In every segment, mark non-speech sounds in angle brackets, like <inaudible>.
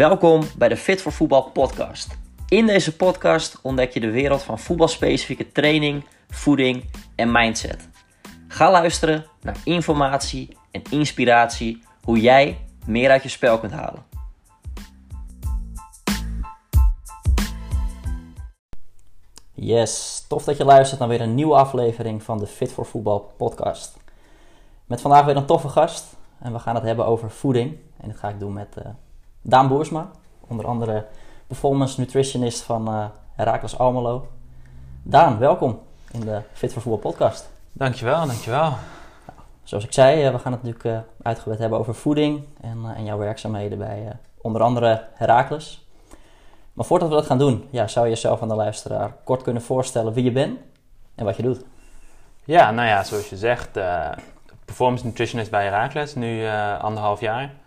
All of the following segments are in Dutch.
Welkom bij de Fit voor Voetbal podcast. In deze podcast ontdek je de wereld van voetbalspecifieke training, voeding en mindset. Ga luisteren naar informatie en inspiratie hoe jij meer uit je spel kunt halen. Yes, tof dat je luistert naar weer een nieuwe aflevering van de Fit voor Voetbal podcast. Met vandaag weer een toffe gast en we gaan het hebben over voeding. En dit ga ik doen met uh, Daan Boersma, onder andere performance nutritionist van uh, Herakles Almelo. Daan, welkom in de Fit voor Voetbal podcast. Dankjewel, dankjewel. Nou, zoals ik zei, uh, we gaan het natuurlijk uitgebreid hebben over voeding en, en jouw werkzaamheden bij onder andere Herakles. Maar voordat we dat gaan doen, ja, zou je jezelf aan de luisteraar kort kunnen voorstellen wie je bent en wat je doet? Ja, nou ja, zoals je zegt, performance nutritionist bij Herakles, nu anderhalf jaar.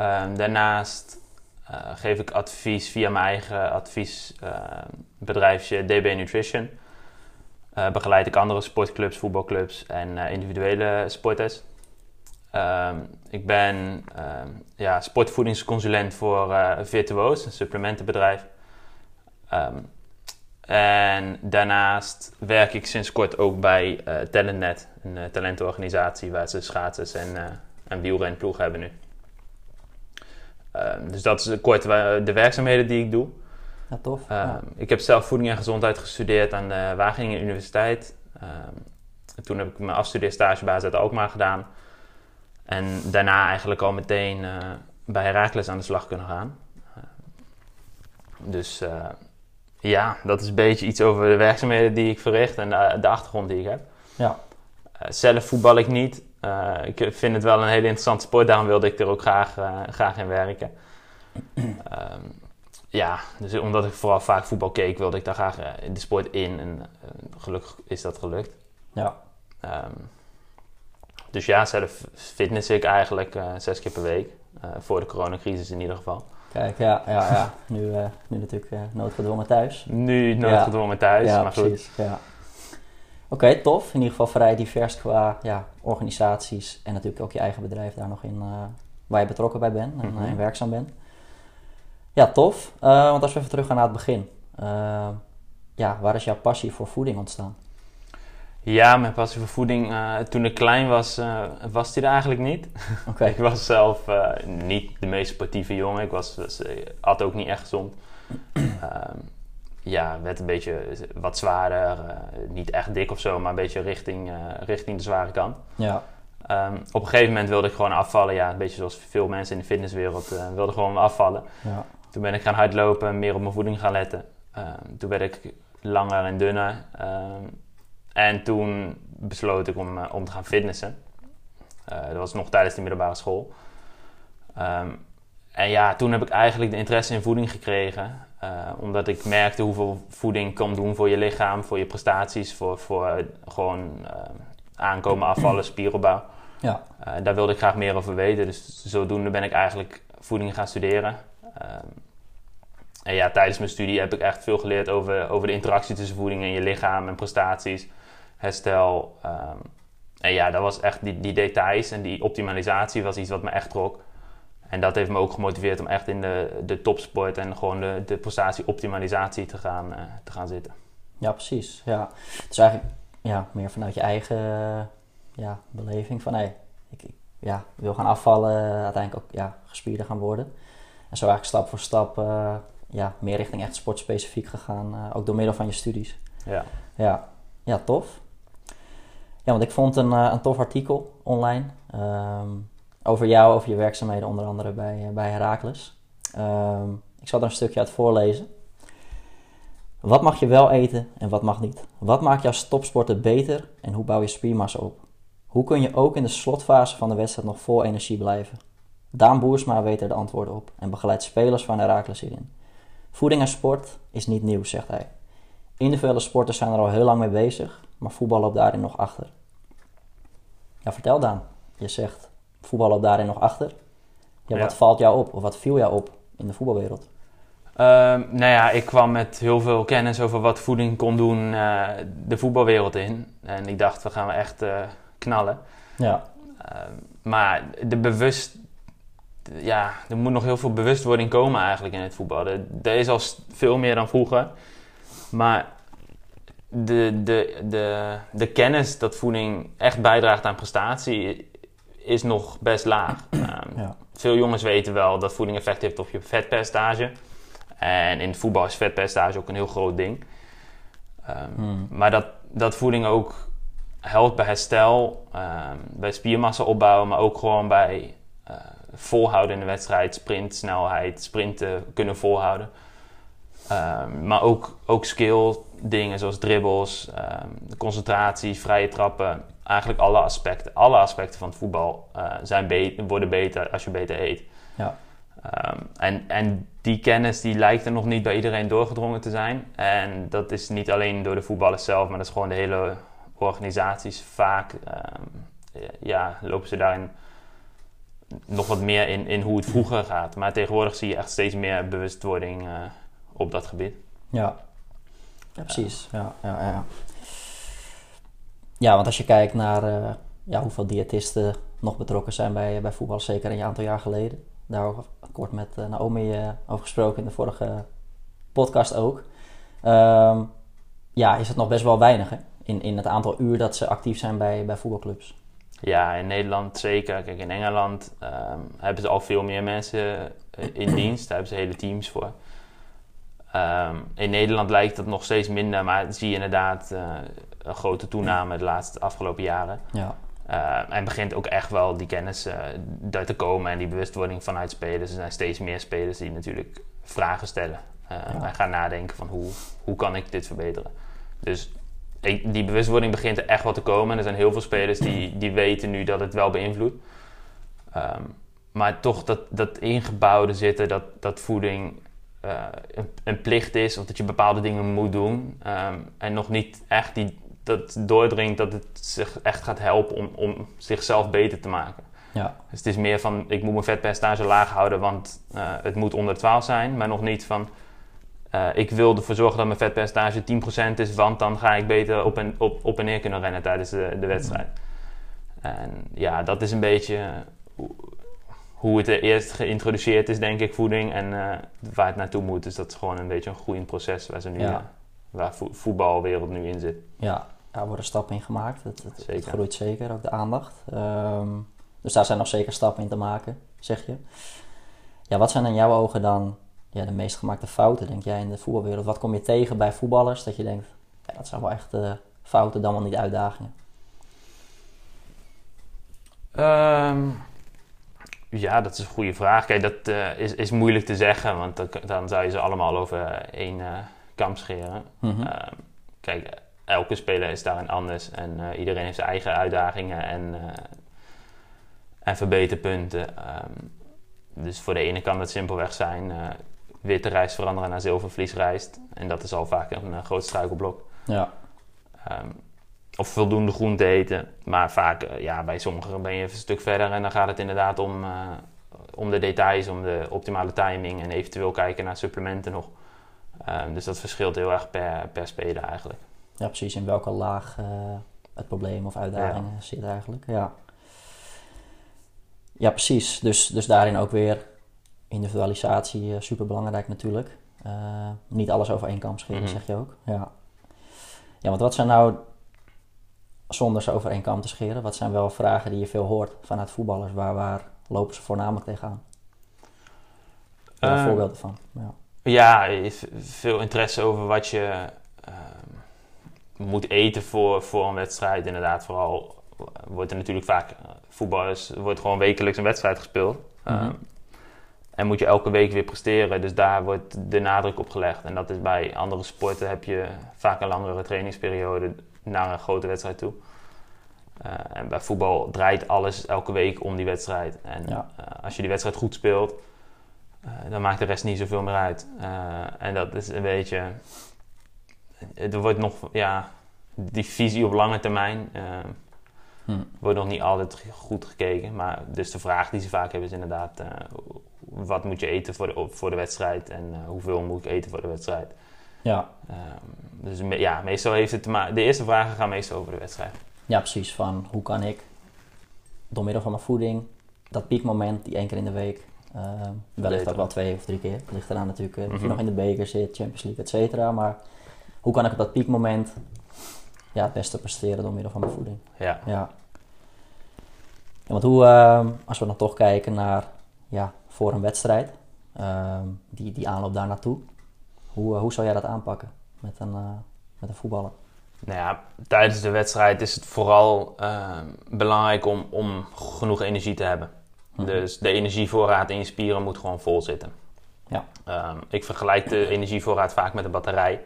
Um, daarnaast uh, geef ik advies via mijn eigen adviesbedrijfje DB Nutrition. begeleid ik andere sportclubs, voetbalclubs en individuele sporters. Um, ik ben ja, sportvoedingsconsulent voor uh, Virtuoos, een supplementenbedrijf. En daarnaast werk ik sinds kort ook bij uh, Talentnet, een uh, talentenorganisatie waar ze schaatsers en, uh, en wielrenploeg hebben nu. Dus dat is kort de werkzaamheden die ik doe. Ja, tof. Ja. Ik heb zelf voeding en gezondheid gestudeerd aan de Wageningen Universiteit. toen heb ik mijn afstudeerstagebasis uit Alkmaar gedaan. En daarna eigenlijk al meteen uh, bij Herakles aan de slag kunnen gaan. Dus uh, ja, dat is een beetje iets over de werkzaamheden die ik verricht en de, de achtergrond die ik heb. Ja. zelf voetbal ik niet. Ik vind het wel een hele interessante sport, daarom wilde ik er ook graag, graag in werken. um, ja, dus omdat ik vooral vaak voetbal keek, wilde ik daar graag de sport in. En gelukkig is dat gelukt. Ja. Um, dus ja, zelf fitness ik eigenlijk zes keer per week. Voor de coronacrisis in ieder geval. Kijk, ja, ja, ja. Nu, uh, nu natuurlijk noodgedwongen thuis. Nu noodgedwongen ja. thuis, ja, maar precies, goed. Ja. Oké, okay, tof. In ieder geval vrij divers qua ja, organisaties en natuurlijk ook je eigen bedrijf daar nog in waar je betrokken bij bent en, mm -hmm. en werkzaam bent. Ja, tof. want als we even terug gaan naar het begin. ja, waar is jouw passie voor voeding ontstaan? Ja, mijn passie voor voeding, uh, toen ik klein was, was die er eigenlijk niet. <laughs> Okay. ik was zelf niet de meest sportieve jongen. Ik was, was at ook niet echt gezond. <clears throat> ja, werd een beetje wat zwaarder. niet echt dik of zo, maar een beetje richting, richting de zware kant. Ja. Um, op een gegeven moment wilde ik gewoon afvallen. Ja, een beetje zoals veel mensen in de fitnesswereld wilden gewoon afvallen. Ja. Toen ben ik gaan hardlopen, meer op mijn voeding gaan letten. Ehm, toen werd ik langer en dunner. Um, en toen besloot ik om, uh, om te gaan fitnessen. Uh, dat was nog tijdens de middelbare school. Um, en ja, toen heb ik eigenlijk de interesse in voeding gekregen. Uh, omdat ik merkte hoeveel voeding kan doen voor je lichaam, voor je prestaties, voor, voor gewoon aankomen, afvallen, spieropbouw. Ja. daar wilde ik graag meer over weten. Dus zodoende ben ik eigenlijk voeding gaan studeren. En ja, tijdens mijn studie heb ik echt veel geleerd over, over de interactie tussen voeding en je lichaam en prestaties herstel. Um, en ja, dat was echt die, die details en die optimalisatie was iets wat me echt trok. En dat heeft me ook gemotiveerd om echt in de, de topsport en gewoon de, de prestatie-optimalisatie te gaan, uh, te gaan zitten. Ja, precies. Ja. Dus eigenlijk ja, meer vanuit je eigen ja, beleving van hey, ik, ik ja, wil gaan afvallen, uiteindelijk ook ja, gespierder gaan worden. En zo eigenlijk stap voor stap uh, ja, meer richting echt sportspecifiek gegaan, ook door middel van je studies. Ja. Ja, ja tof. Ja, want ik vond een, een tof artikel online um, over jou, over je werkzaamheden, onder andere bij, uh, bij Herakles. Um, ik zal er een stukje uit voorlezen. Wat mag je wel eten en wat mag niet? Wat maakt jouw topsporten beter en hoe bouw je spiermassa op? Hoe kun je ook in de slotfase van de wedstrijd nog vol energie blijven? Daan Boersma weet er de antwoorden op en begeleidt spelers van Herakles hierin. Voeding en sport is niet nieuw, zegt hij. Individuele sporters zijn er al heel lang mee bezig, maar voetbal loopt daarin nog achter. Ja, vertel dan. Je zegt, voetbal loopt daarin nog achter. Ja, wat valt jou op of wat viel jou op in de voetbalwereld? Ehm, nou ja, ik kwam met heel veel kennis over wat voeding kon doen eh, de voetbalwereld in. En ik dacht, we gaan echt eh, knallen. Ja, Ehm, maar de bewust, ja, er moet nog heel veel bewustwording komen eigenlijk in het voetbal. Er, er is al veel meer dan vroeger. Maar de, de, de, de kennis dat voeding echt bijdraagt aan prestatie is nog best laag. Um, <clears throat> Ja. Veel jongens weten wel dat voeding effect heeft op je vetpercentage. En in het voetbal is vetpercentage ook een heel groot ding. Um, Hmm. Maar dat, dat voeding ook helpt bij herstel, um, bij spiermassa opbouwen, maar ook gewoon bij uh, volhouden in de wedstrijd, sprintsnelheid, sprinten kunnen volhouden. Maar ook, ook skill dingen zoals dribbles, um, concentratie, vrije trappen. Eigenlijk alle aspecten, alle aspecten van het voetbal uh, zijn be worden beter als je beter eet. Ja. Um, en, en die kennis die lijkt er nog niet bij iedereen doorgedrongen te zijn. En dat is niet alleen door de voetballers zelf, maar dat is gewoon de hele organisaties. Vaak um, ja, lopen ze daarin nog wat meer in, in hoe het vroeger gaat. Maar tegenwoordig zie je echt steeds meer bewustwording uh, op dat gebied. Ja, ja precies. Ja, ja, ja. ja, want als je kijkt naar uh, ja, hoeveel diëtisten nog betrokken zijn bij, bij voetbal, zeker een aantal jaar geleden. Daar ook kort met uh, Naomi uh, over gesproken in de vorige podcast ook. Um, ja, is het nog best wel weinig hè? In, in het aantal uur dat ze actief zijn bij, bij voetbalclubs. Ja, in Nederland zeker. Kijk, in Engeland um, hebben ze al veel meer mensen eh, in dienst. Daar hebben ze hele teams voor. Um, in Nederland lijkt dat nog steeds minder, maar zie je inderdaad uh, een grote toename de laatste afgelopen jaren. Ja. Uh, en begint ook echt wel die kennis uh, daar te komen en die bewustwording vanuit spelers. Er zijn steeds meer spelers die natuurlijk vragen stellen ja. en gaan nadenken van hoe, hoe kan ik dit verbeteren. Dus ik, die bewustwording begint er echt wel te komen. Er zijn heel veel spelers die, die weten nu dat het wel beïnvloedt. Um, maar toch dat, dat ingebouwde zitten, dat, dat voeding uh, een, een, plicht is of dat je bepaalde dingen moet doen. Um, en nog niet echt die, dat doordringt dat het zich echt gaat helpen om, om zichzelf beter te maken. Ja. Dus het is meer van ik moet mijn vetpercentage laag houden, want uh, het moet onder 12 zijn, maar nog niet van uh, ik wil ervoor zorgen dat mijn vetpercentage 10% is, want dan ga ik beter op en, op, op en neer kunnen rennen tijdens de, de wedstrijd. En ja, dat is een beetje hoe het eerst geïntroduceerd is, denk ik, voeding en uh, waar het naartoe moet. Dus dat is gewoon een beetje een groeiend proces waar, ze nu, Ja. waar vo voetbalwereld nu in zit. Ja, daar worden stappen in gemaakt. Het, het, het Zeker. groeit zeker, ook de aandacht. Ehm, dus daar zijn nog zeker stappen in te maken, zeg je. Ja, wat zijn in jouw ogen dan ja, de meest gemaakte fouten, denk jij, in de voetbalwereld? Wat kom je tegen bij voetballers dat je denkt, ja, dat zijn wel echt uh, fouten, dan wel niet uitdagingen? Um, ja, dat is een goede vraag. Kijk, dat uh, is, is moeilijk te zeggen, want dan, dan zou je ze allemaal over één uh, kam scheren. Mhm. Mm -hmm. uh, kijk, elke speler is daarin anders en uh, iedereen heeft zijn eigen uitdagingen en, en verbeterpunten. Um, dus voor de ene kan het simpelweg zijn witte rijst veranderen naar zilvervliesrijst. En dat is al vaak een groot struikelblok. Ja. Um, of voldoende groente eten. Maar vaak, uh, ja, bij sommigen ben je een stuk verder en dan gaat het inderdaad om, uh, om de details, om de optimale timing en eventueel kijken naar supplementen nog. Um, dus dat verschilt heel erg per, per speler eigenlijk. Ja, precies. In welke laag uh, het probleem of uitdaging Ja. zit eigenlijk. Ja. Ja, precies. Dus, dus daarin ook weer individualisatie uh, super belangrijk natuurlijk. Niet alles over één kam scheren, Mhm. zeg je ook. Ja. ja, want wat zijn nou, zonder ze over één kam te scheren, wat zijn wel vragen die je veel hoort vanuit voetballers? Waar, waar lopen ze voornamelijk tegenaan? Daar Eh, voorbeelden van? Ja. Ja, veel interesse over wat je ehm, moet eten voor, voor een wedstrijd. Inderdaad, vooral wordt er natuurlijk vaak eh, voetbal is, wordt gewoon wekelijks een wedstrijd gespeeld. Mhm. Ehm, en moet je elke week weer presteren. Dus daar wordt de nadruk op gelegd. En dat is bij andere sporten heb je vaak een langere trainingsperiode naar een grote wedstrijd toe. Eh, en bij voetbal draait alles elke week om die wedstrijd. En Ja. eh, als je die wedstrijd goed speelt, eh, dan maakt de rest niet zoveel meer uit. En dat is een beetje. Er wordt nog, ja, die visie op lange termijn Hm. wordt nog niet altijd goed gekeken. Maar dus de vraag die ze vaak hebben is inderdaad: wat moet je eten voor de, voor de wedstrijd en hoeveel moet ik eten voor de wedstrijd? Ja. Ehm, dus ja, meestal heeft het te maken. De eerste vragen gaan meestal over de wedstrijd. ja, precies. Van hoe kan ik door middel van mijn voeding dat piekmoment die één keer in de week Uh, wellicht ook Beter. wel twee of drie keer. Het ligt eraan natuurlijk eh, of je Mhm. nog in de beker zit, Champions League, et cetera. Maar hoe kan ik op dat piekmoment ja, het beste presteren door middel van mijn voeding? Ja. Ja. Ja, want hoe, ehm, als we dan toch kijken naar ja, voor een wedstrijd, die, die aanloop daar naartoe, hoe, eh, hoe zou jij dat aanpakken met een, eh, met een voetballer? Nou ja, tijdens de wedstrijd is het vooral eh, belangrijk om, om genoeg energie te hebben. Mhm. Dus de energievoorraad in je spieren moet gewoon vol zitten. Ja. Ehm, ik vergelijk de energievoorraad vaak met een batterij.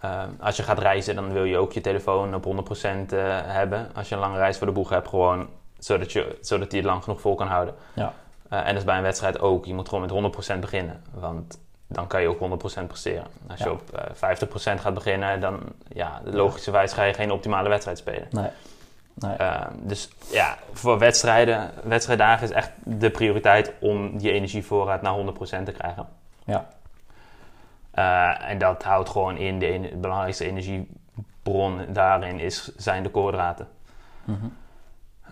Ehm, als je gaat reizen, dan wil je ook je telefoon op 100% eh, hebben. Als je een lange reis voor de boeg hebt, gewoon zodat, je, zodat die het lang genoeg vol kan houden. Ja. En dat is bij een wedstrijd ook. Je moet gewoon met 100% beginnen. Want dan kan je ook 100% presteren. Als je op eh 50% gaat beginnen, dan ja, logischerwijs ga je geen optimale wedstrijd spelen. Nee. nee. Uh, dus ja, voor wedstrijden, wedstrijddagen is echt de prioriteit om die energievoorraad naar 100% te krijgen. Ja. Uh, en dat houdt gewoon in, de, belangrijkste energiebron daarin is, zijn de koolhydraten. Mhm.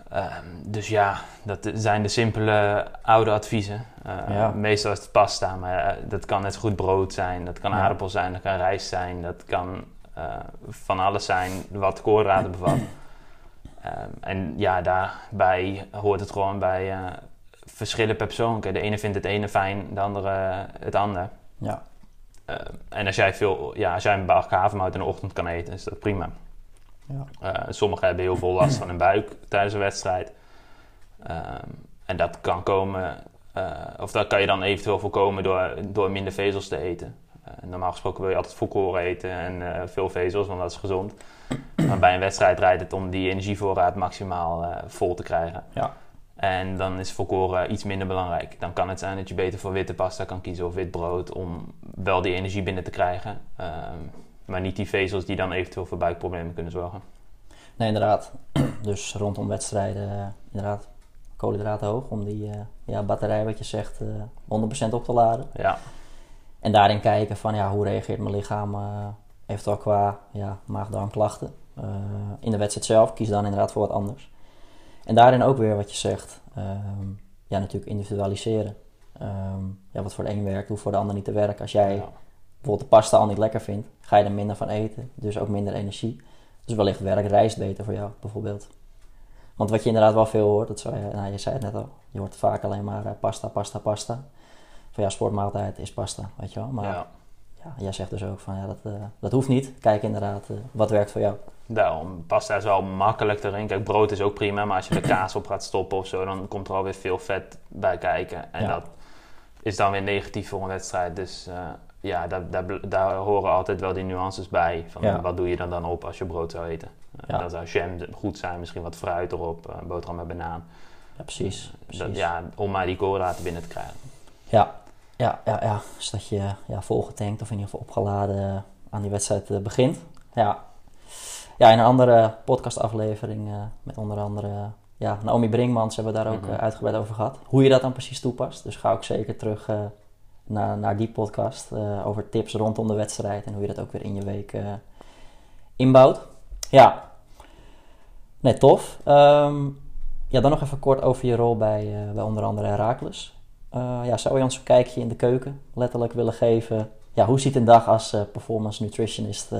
Ehm, dus ja, dat zijn de simpele oude adviezen. Uh, Ja. Meestal is het pasta, maar eh, dat kan net goed brood zijn, dat kan Ja. aardappel zijn, dat kan rijst zijn, dat kan eh, van alles zijn wat koolhydraten bevat. Ehm, en ja, daarbij hoort het gewoon bij eh, verschillen per persoon. De ene vindt het ene fijn, de andere het ander. Ja. Ehm, en als jij, veel, ja, als jij een bak havermout in de ochtend kan eten, is dat prima. Ja. Eh, sommigen hebben heel veel last van hun buik tijdens een wedstrijd. Ehm, en dat kan komen, eh, of dat kan je dan eventueel voorkomen door, door minder vezels te eten. Eh, normaal gesproken wil je altijd volkoren eten en veel vezels, want dat is gezond. Maar bij een wedstrijd draait het om die energievoorraad maximaal vol te krijgen. Ja. En dan is volkoren iets minder belangrijk. Dan kan het zijn dat je beter voor witte pasta kan kiezen of wit brood om wel die energie binnen te krijgen. Ehm, maar niet die vezels die dan eventueel voor buikproblemen kunnen zorgen. Nee, inderdaad. <clears throat> Dus rondom wedstrijden, eh, inderdaad, koolhydraten hoog om die eh, ja, batterij, wat je zegt, eh 100% op te laden. Ja, En daarin kijken van ja, hoe reageert mijn lichaam eventueel qua ja, maag-darmklachten. In de wedstrijd zelf, kies dan inderdaad voor wat anders. En daarin ook weer wat je zegt, ehm, ja natuurlijk individualiseren. Ehm, ja, wat voor de een werkt, hoeft voor de ander niet te werken. Als jij ja. Bijvoorbeeld de pasta al niet lekker vindt, ga je er minder van eten. Dus ook minder energie. Dus wellicht werkt rijst beter voor jou, bijvoorbeeld. Want wat je inderdaad wel veel hoort, dat zou je, nou, je zei het net al, je hoort vaak alleen maar eh, pasta, pasta, pasta. Van ja, sportmaaltijd is pasta, weet je wel. Maar ja. ja, jij zegt dus ook van ja, dat, eh, dat hoeft niet. Kijk inderdaad, eh, wat werkt voor jou. Daarom, pasta is wel makkelijk erin. Kijk, brood is ook prima, maar als je er <clears throat> kaas op gaat stoppen of zo, dan komt er alweer veel vet bij kijken. En Ja. dat is dan weer negatief voor een wedstrijd. Dus ja, daar, daar, daar horen altijd wel die nuances bij. Van Ja. wat doe je dan dan op als je brood zou eten? Eh, Ja. Dan zou jam goed zijn, misschien wat fruit erop, eh, boterham met banaan. Ja, precies. precies. Dat, ja, om maar die koolhydraten binnen te krijgen. Ja, ja, ja, ja. Dus dat je ja, volgetankt of in ieder geval opgeladen aan die wedstrijd eh, begint. Ja. ja, in een andere podcastaflevering eh, met onder andere ja, Naomi Brinkmans hebben we daar ook Mhm. eh, uitgebreid over gehad. Hoe je dat dan precies toepast. Dus ga ook zeker terug eh, naar, die podcast eh, over tips rondom de wedstrijd en hoe je dat ook weer in je week eh, inbouwt. Ja, nee, tof. Ehm, ja, dan nog even kort over je rol bij, eh, bij onder andere Herakles. Ja, zou je ons een kijkje in de keuken letterlijk willen geven? Ja, hoe ziet een dag als performance nutritionist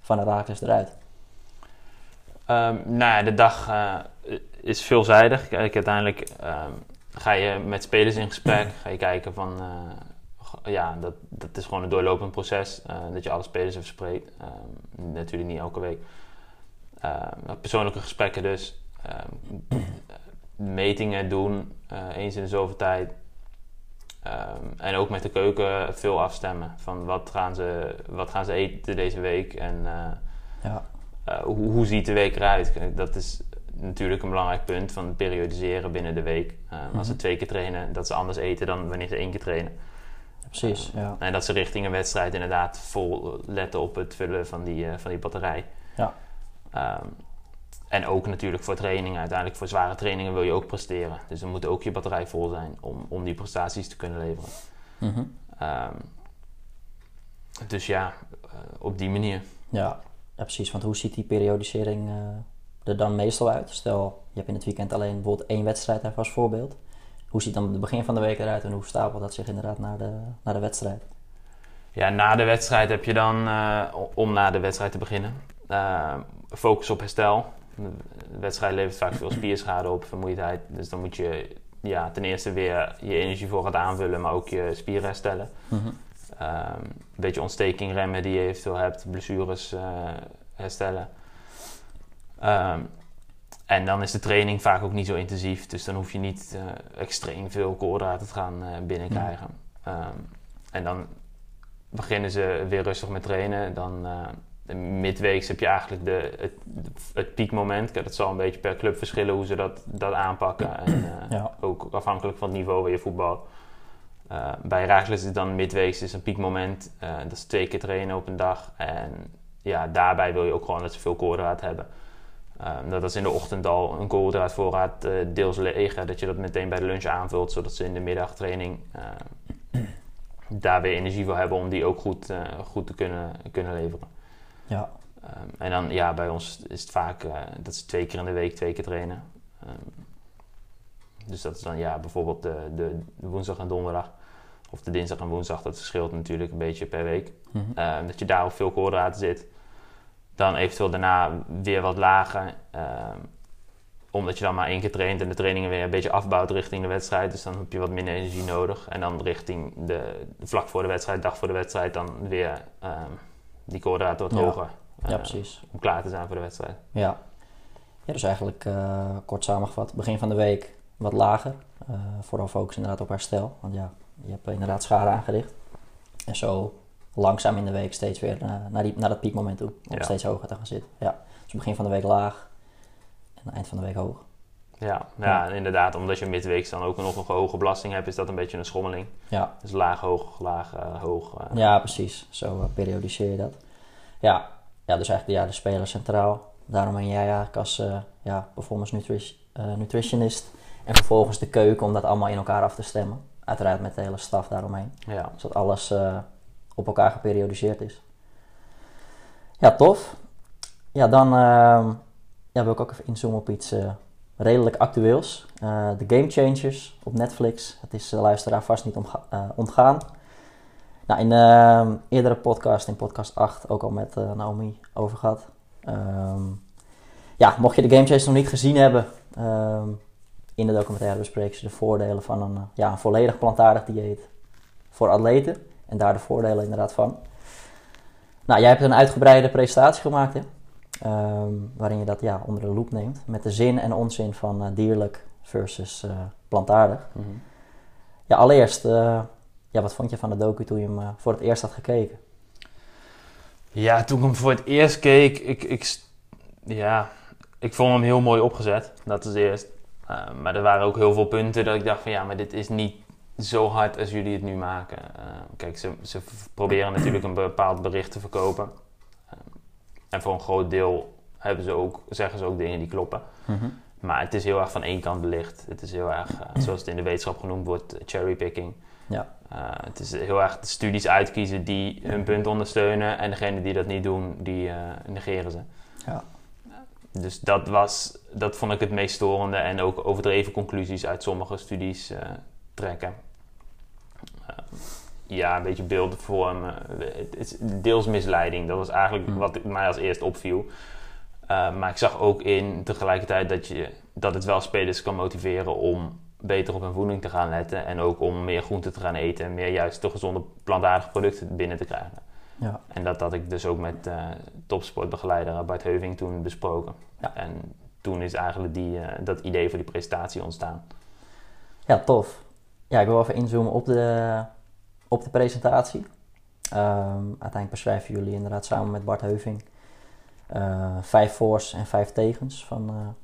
van Herakles eruit? Ehm, nou ja, de dag is veelzijdig. Kijk, uiteindelijk ehm, ga je met spelers in gesprek. Ga je kijken van... eh, ja, dat, dat is gewoon een doorlopend proces. eh, dat je alle spelers even spreekt. Ehm, natuurlijk niet elke week. Ehm, persoonlijke gesprekken dus. Ehm, metingen doen. eh, eens in de zoveel tijd. En ook met de keuken veel afstemmen. Van wat gaan ze, wat gaan ze eten deze week. En... eh, Ja, hoe, hoe ziet de week eruit? Dat is natuurlijk een belangrijk punt van periodiseren binnen de week. Uh, Als ze Mhm. twee keer trainen, dat ze anders eten dan wanneer ze één keer trainen. Precies. Ja. En dat ze richting een wedstrijd inderdaad vol letten op het vullen van die, eh, van die batterij. Ja. Ehm, en ook natuurlijk voor trainingen. Uiteindelijk voor zware trainingen wil je ook presteren. Dus dan moet ook je batterij vol zijn om, om die prestaties te kunnen leveren. Mhm. Ehm, dus ja, eh, op die manier. ja. ja, precies. Want hoe ziet die periodisering eh, er dan meestal uit? Stel, je hebt in het weekend alleen bijvoorbeeld één wedstrijd even als voorbeeld. Hoe ziet dan het begin van de week eruit en hoe stapelt dat zich inderdaad naar de, naar de wedstrijd? Ja, na de wedstrijd heb je dan, uh, om na de wedstrijd te beginnen, uh, focus op herstel. De wedstrijd levert vaak veel spierschade op, vermoeidheid. Dus dan moet je ja, ten eerste weer je energie voor gaan aanvullen, maar ook je spieren herstellen. Mm -hmm. um, een beetje ontsteking remmen die je eventueel hebt, blessures uh, herstellen. Um, en dan is de training vaak ook niet zo intensief, dus dan hoef je niet uh, extreem veel koolhydraten te gaan uh, binnenkrijgen. Um, en dan beginnen ze weer rustig met trainen. Dan uh, midweeks heb je eigenlijk de, het, het piekmoment. Dat zal een beetje per club verschillen hoe ze dat, dat aanpakken. En <clears throat> ja. ook afhankelijk van het niveau waar je voetbal. Uh, bij Herakles is het dan midweeks is een piekmoment. dat is twee keer trainen op een dag. En ja, daarbij wil je ook gewoon dat ze veel koolhydraat hebben. Dat is in de ochtend al een koolhydraatvoorraad deels leeg. Dat je dat meteen bij de lunch aanvult, zodat ze in de middagtraining daar weer energie voor hebben om die ook goed, uh, goed te kunnen, kunnen leveren. Ja. Um, en dan, ja, bij ons is het vaak, uh, dat is twee keer in de week, twee keer trainen. Um, dus dat is dan, ja, bijvoorbeeld de, de, de, woensdag en donderdag. Of de dinsdag en woensdag, dat verschilt natuurlijk een beetje per week. Mm -hmm. um, dat je daar op veel koolhydraten zit. Dan eventueel daarna weer wat lager omdat je dan maar één keer traint en de trainingen weer een beetje afbouwt richting de wedstrijd. Dus dan heb je wat minder energie nodig. En dan richting de, vlak voor de wedstrijd, dag voor de wedstrijd, dan weer um, die koolhydraten wat ja. hoger. Ja, precies. Om klaar te zijn voor de wedstrijd. Ja, ja dus eigenlijk uh, kort samengevat, begin van de week wat lager. Uh, vooral focus inderdaad op herstel. Want ja, je hebt inderdaad schade aangericht. En zo langzaam in de week steeds weer naar, die, naar dat piekmoment toe. Om Ja. steeds hoger te gaan zitten. Ja. Dus begin van de week laag en eind van de week hoog. Ja, ja, inderdaad, omdat je midweeks dan ook nog een hoge belasting hebt, is dat een beetje een schommeling. Ja, Dus laag, hoog, laag, uh, hoog. uh. ja precies. Zo uh, periodiseer je dat. Ja. ja, dus eigenlijk ja, de speler centraal. Daarom ben jij eigenlijk als ja, performance nutri nutritionist. En vervolgens de keuken om dat allemaal in elkaar af te stemmen. Uiteraard met de hele staf daaromheen. Ja. Zodat alles op elkaar geperiodiseerd is. Ja, tof. Ja, dan uh, ja, wil ik ook even inzoomen op iets uh, redelijk actueels. De Game Changers op Netflix. Het is de luisteraar vast niet ontgaan. Nou, in de eerdere podcast, in podcast 8, ook al met Naomi over gehad. Um, ja, mocht je de Game Changers nog niet gezien hebben... In de documentaire bespreken ze de voordelen van een, ja, een volledig plantaardig dieet voor atleten. En daar de voordelen inderdaad van. Nou, jij hebt een uitgebreide presentatie gemaakt, hè? Um, waarin je dat ja, onder de loep neemt. Met de zin en onzin van uh, dierlijk versus uh, plantaardig. Mm -hmm. Ja, allereerst, uh, ja, wat vond je van de docu toen je hem voor het eerst had gekeken? Ja, toen ik hem voor het eerst keek, ik, ik, ja, ik vond hem heel mooi opgezet. Dat is eerst. Uh, maar er waren ook heel veel punten dat ik dacht van ja, maar dit is niet zo hard als jullie het nu maken. Uh, kijk, ze, ze proberen natuurlijk een bepaald bericht te verkopen. Uh, en voor een groot deel hebben ze ook, zeggen ze ook dingen die kloppen. Mm -hmm. Maar het is heel erg van één kant belicht. Het is heel erg, <clears throat> zoals het in de wetenschap genoemd wordt, cherrypicking. Ja. het is heel erg de studies uitkiezen die hun punt ondersteunen. En degenen die dat niet doen, die negeren ze. Ja. Dus dat, was, dat vond ik het meest storende en ook overdreven conclusies uit sommige studies trekken. Ja, een beetje beelden vormen. Het is deels misleiding. Dat was eigenlijk mm. wat mij als eerst opviel. Uh, maar ik zag ook in tegelijkertijd dat, je, dat het wel spelers kan motiveren om beter op hun voeding te gaan letten. En ook om meer groenten te gaan eten en meer juist de gezonde plantaardige producten binnen te krijgen. Ja. En dat had ik dus ook met uh, topsportbegeleider Bart Heuving toen besproken. Ja. En toen is eigenlijk die, uh, dat idee voor die presentatie ontstaan. Ja, tof. Ja, ik wil even inzoomen op de, op de presentatie. Um, uiteindelijk beschrijven jullie inderdaad samen met Bart Heuving uh, vijf voor's en vijf tegens van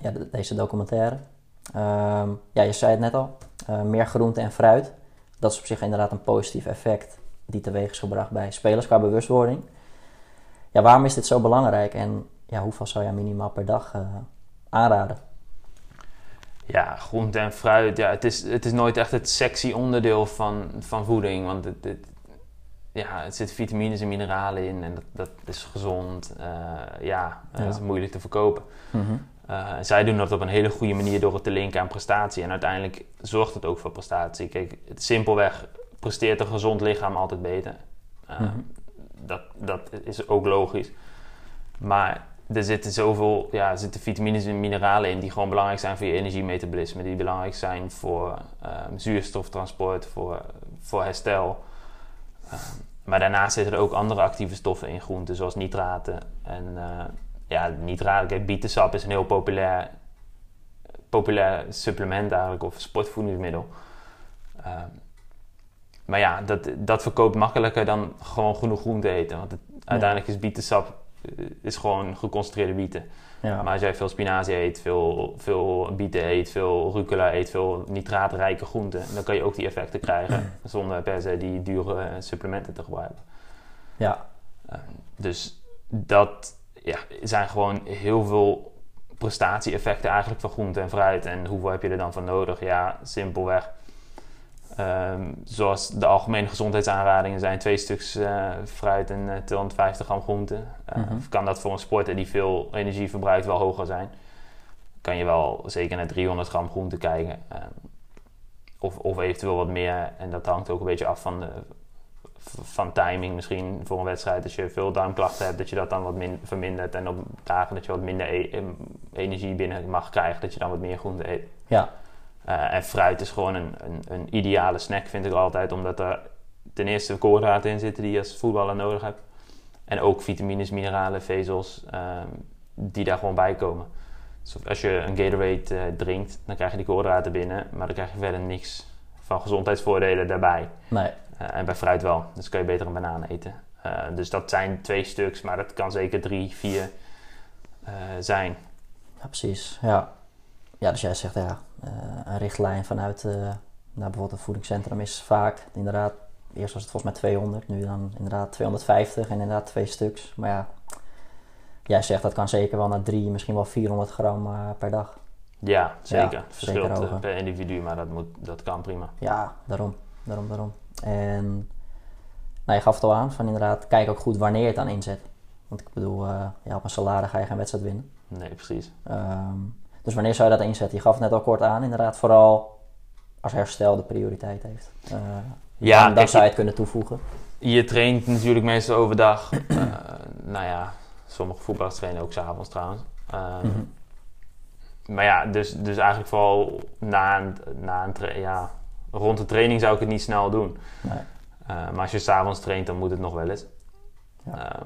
ja, de, deze documentaire. Um, ja, je zei het net al, meer groente en fruit. Dat is op zich inderdaad een positief effect die teweeg is gebracht bij spelers qua bewustwording. Ja, waarom is dit zo belangrijk en ja, hoeveel zou je minimaal per dag aanraden? Ja, groente en fruit, ja, het, is, het is nooit echt het sexy onderdeel van, van voeding. Want het, het, ja, het zit vitamines en mineralen in en dat, dat is gezond. Uh, ja, ja, dat is moeilijk te verkopen. Mm -hmm. Uh, zij doen dat op een hele goede manier door het te linken aan prestatie. En uiteindelijk zorgt het ook voor prestatie. Kijk, het, simpelweg presteert een gezond lichaam altijd beter. Uh, dat, dat is ook logisch. Maar er zitten zoveel ja, er zitten vitamines en mineralen in die gewoon belangrijk zijn voor je energiemetabolisme. Die belangrijk zijn voor um, zuurstoftransport, voor, voor herstel. Um, maar daarnaast zitten er ook andere actieve stoffen in groenten, zoals nitraten. En uh, ja, nitraten, kijk, bietensap is een heel populair, populair supplement eigenlijk, of sportvoedingsmiddel. Um, maar ja, dat, dat verkoopt makkelijker dan gewoon genoeg groente eten. Want het, uiteindelijk is bietensap eh, is gewoon geconcentreerde bieten. Ja. Maar als jij veel spinazie eet, veel, veel bieten eet, veel rucola eet, veel nitraatrijke groenten, dan kan je ook die effecten krijgen <clears throat> zonder per se die dure supplementen te gebruiken. Ja. Uh, dus dat ja, zijn gewoon heel veel prestatie-effecten eigenlijk van groente en fruit. En hoeveel heb je er dan van nodig? Ja, simpelweg Um, zoals de algemene gezondheidsaanradingen zijn twee stuks uh, fruit en uh, 250 gram groente. Uh, mm -hmm. Kan dat voor een sporter die veel energie verbruikt wel hoger zijn? Kan je wel zeker naar 300 gram groente kijken. Um, of, of eventueel wat meer. En dat hangt ook een beetje af van, de, van timing misschien voor een wedstrijd. Als je veel darmklachten hebt, dat je dat dan wat min, vermindert. En op dagen dat je wat minder e energie binnen mag krijgen, dat je dan wat meer groente eet. Ja. Uh, en fruit is gewoon een, een, een, ideale snack, vind ik altijd. Omdat er ten eerste koolhydraten in zitten die je als voetballer nodig hebt. En ook vitamines, mineralen, vezels, um, die daar gewoon bij komen. Dus als je een Gatorade uh, drinkt, dan krijg je die koolhydraten binnen. Maar dan krijg je verder niks van gezondheidsvoordelen daarbij. Nee. Uh, en bij fruit wel. Dus kun je beter een banaan eten. dus dat zijn twee stuks, maar dat kan zeker drie, vier zijn. Ja, precies. Ja. ja, dus jij zegt ja, een richtlijn vanuit uh, nou, bijvoorbeeld een voedingscentrum is vaak inderdaad, eerst was het volgens mij 200, nu dan inderdaad 250 en inderdaad twee stuks. Maar ja, jij zegt dat kan zeker wel naar 3, misschien wel 400 gram uh, per dag. Ja, zeker. Ja, het verschilt zeker per individu, maar dat, moet, dat kan prima. Ja, daarom, daarom, daarom. En nou, je gaf het al aan, van inderdaad, kijk ook goed wanneer je het aan inzet. Want ik bedoel, ja, op een salade ga je geen wedstrijd winnen. Nee, precies. Um, dus wanneer zou je dat inzetten? Je gaf het net al kort aan, inderdaad, vooral als herstel de prioriteit heeft. Uh, ja, dan, dan zou je het kunnen toevoegen. Je traint natuurlijk meestal overdag. uh, <clears throat> nou ja, sommige voetballers trainen ook s'avonds trouwens. Uh, mm -hmm. Maar ja, dus, dus eigenlijk vooral na een, na een ja, rond de training zou ik het niet snel doen. Nee. maar als je s'avonds traint, dan moet het nog wel eens. Ja.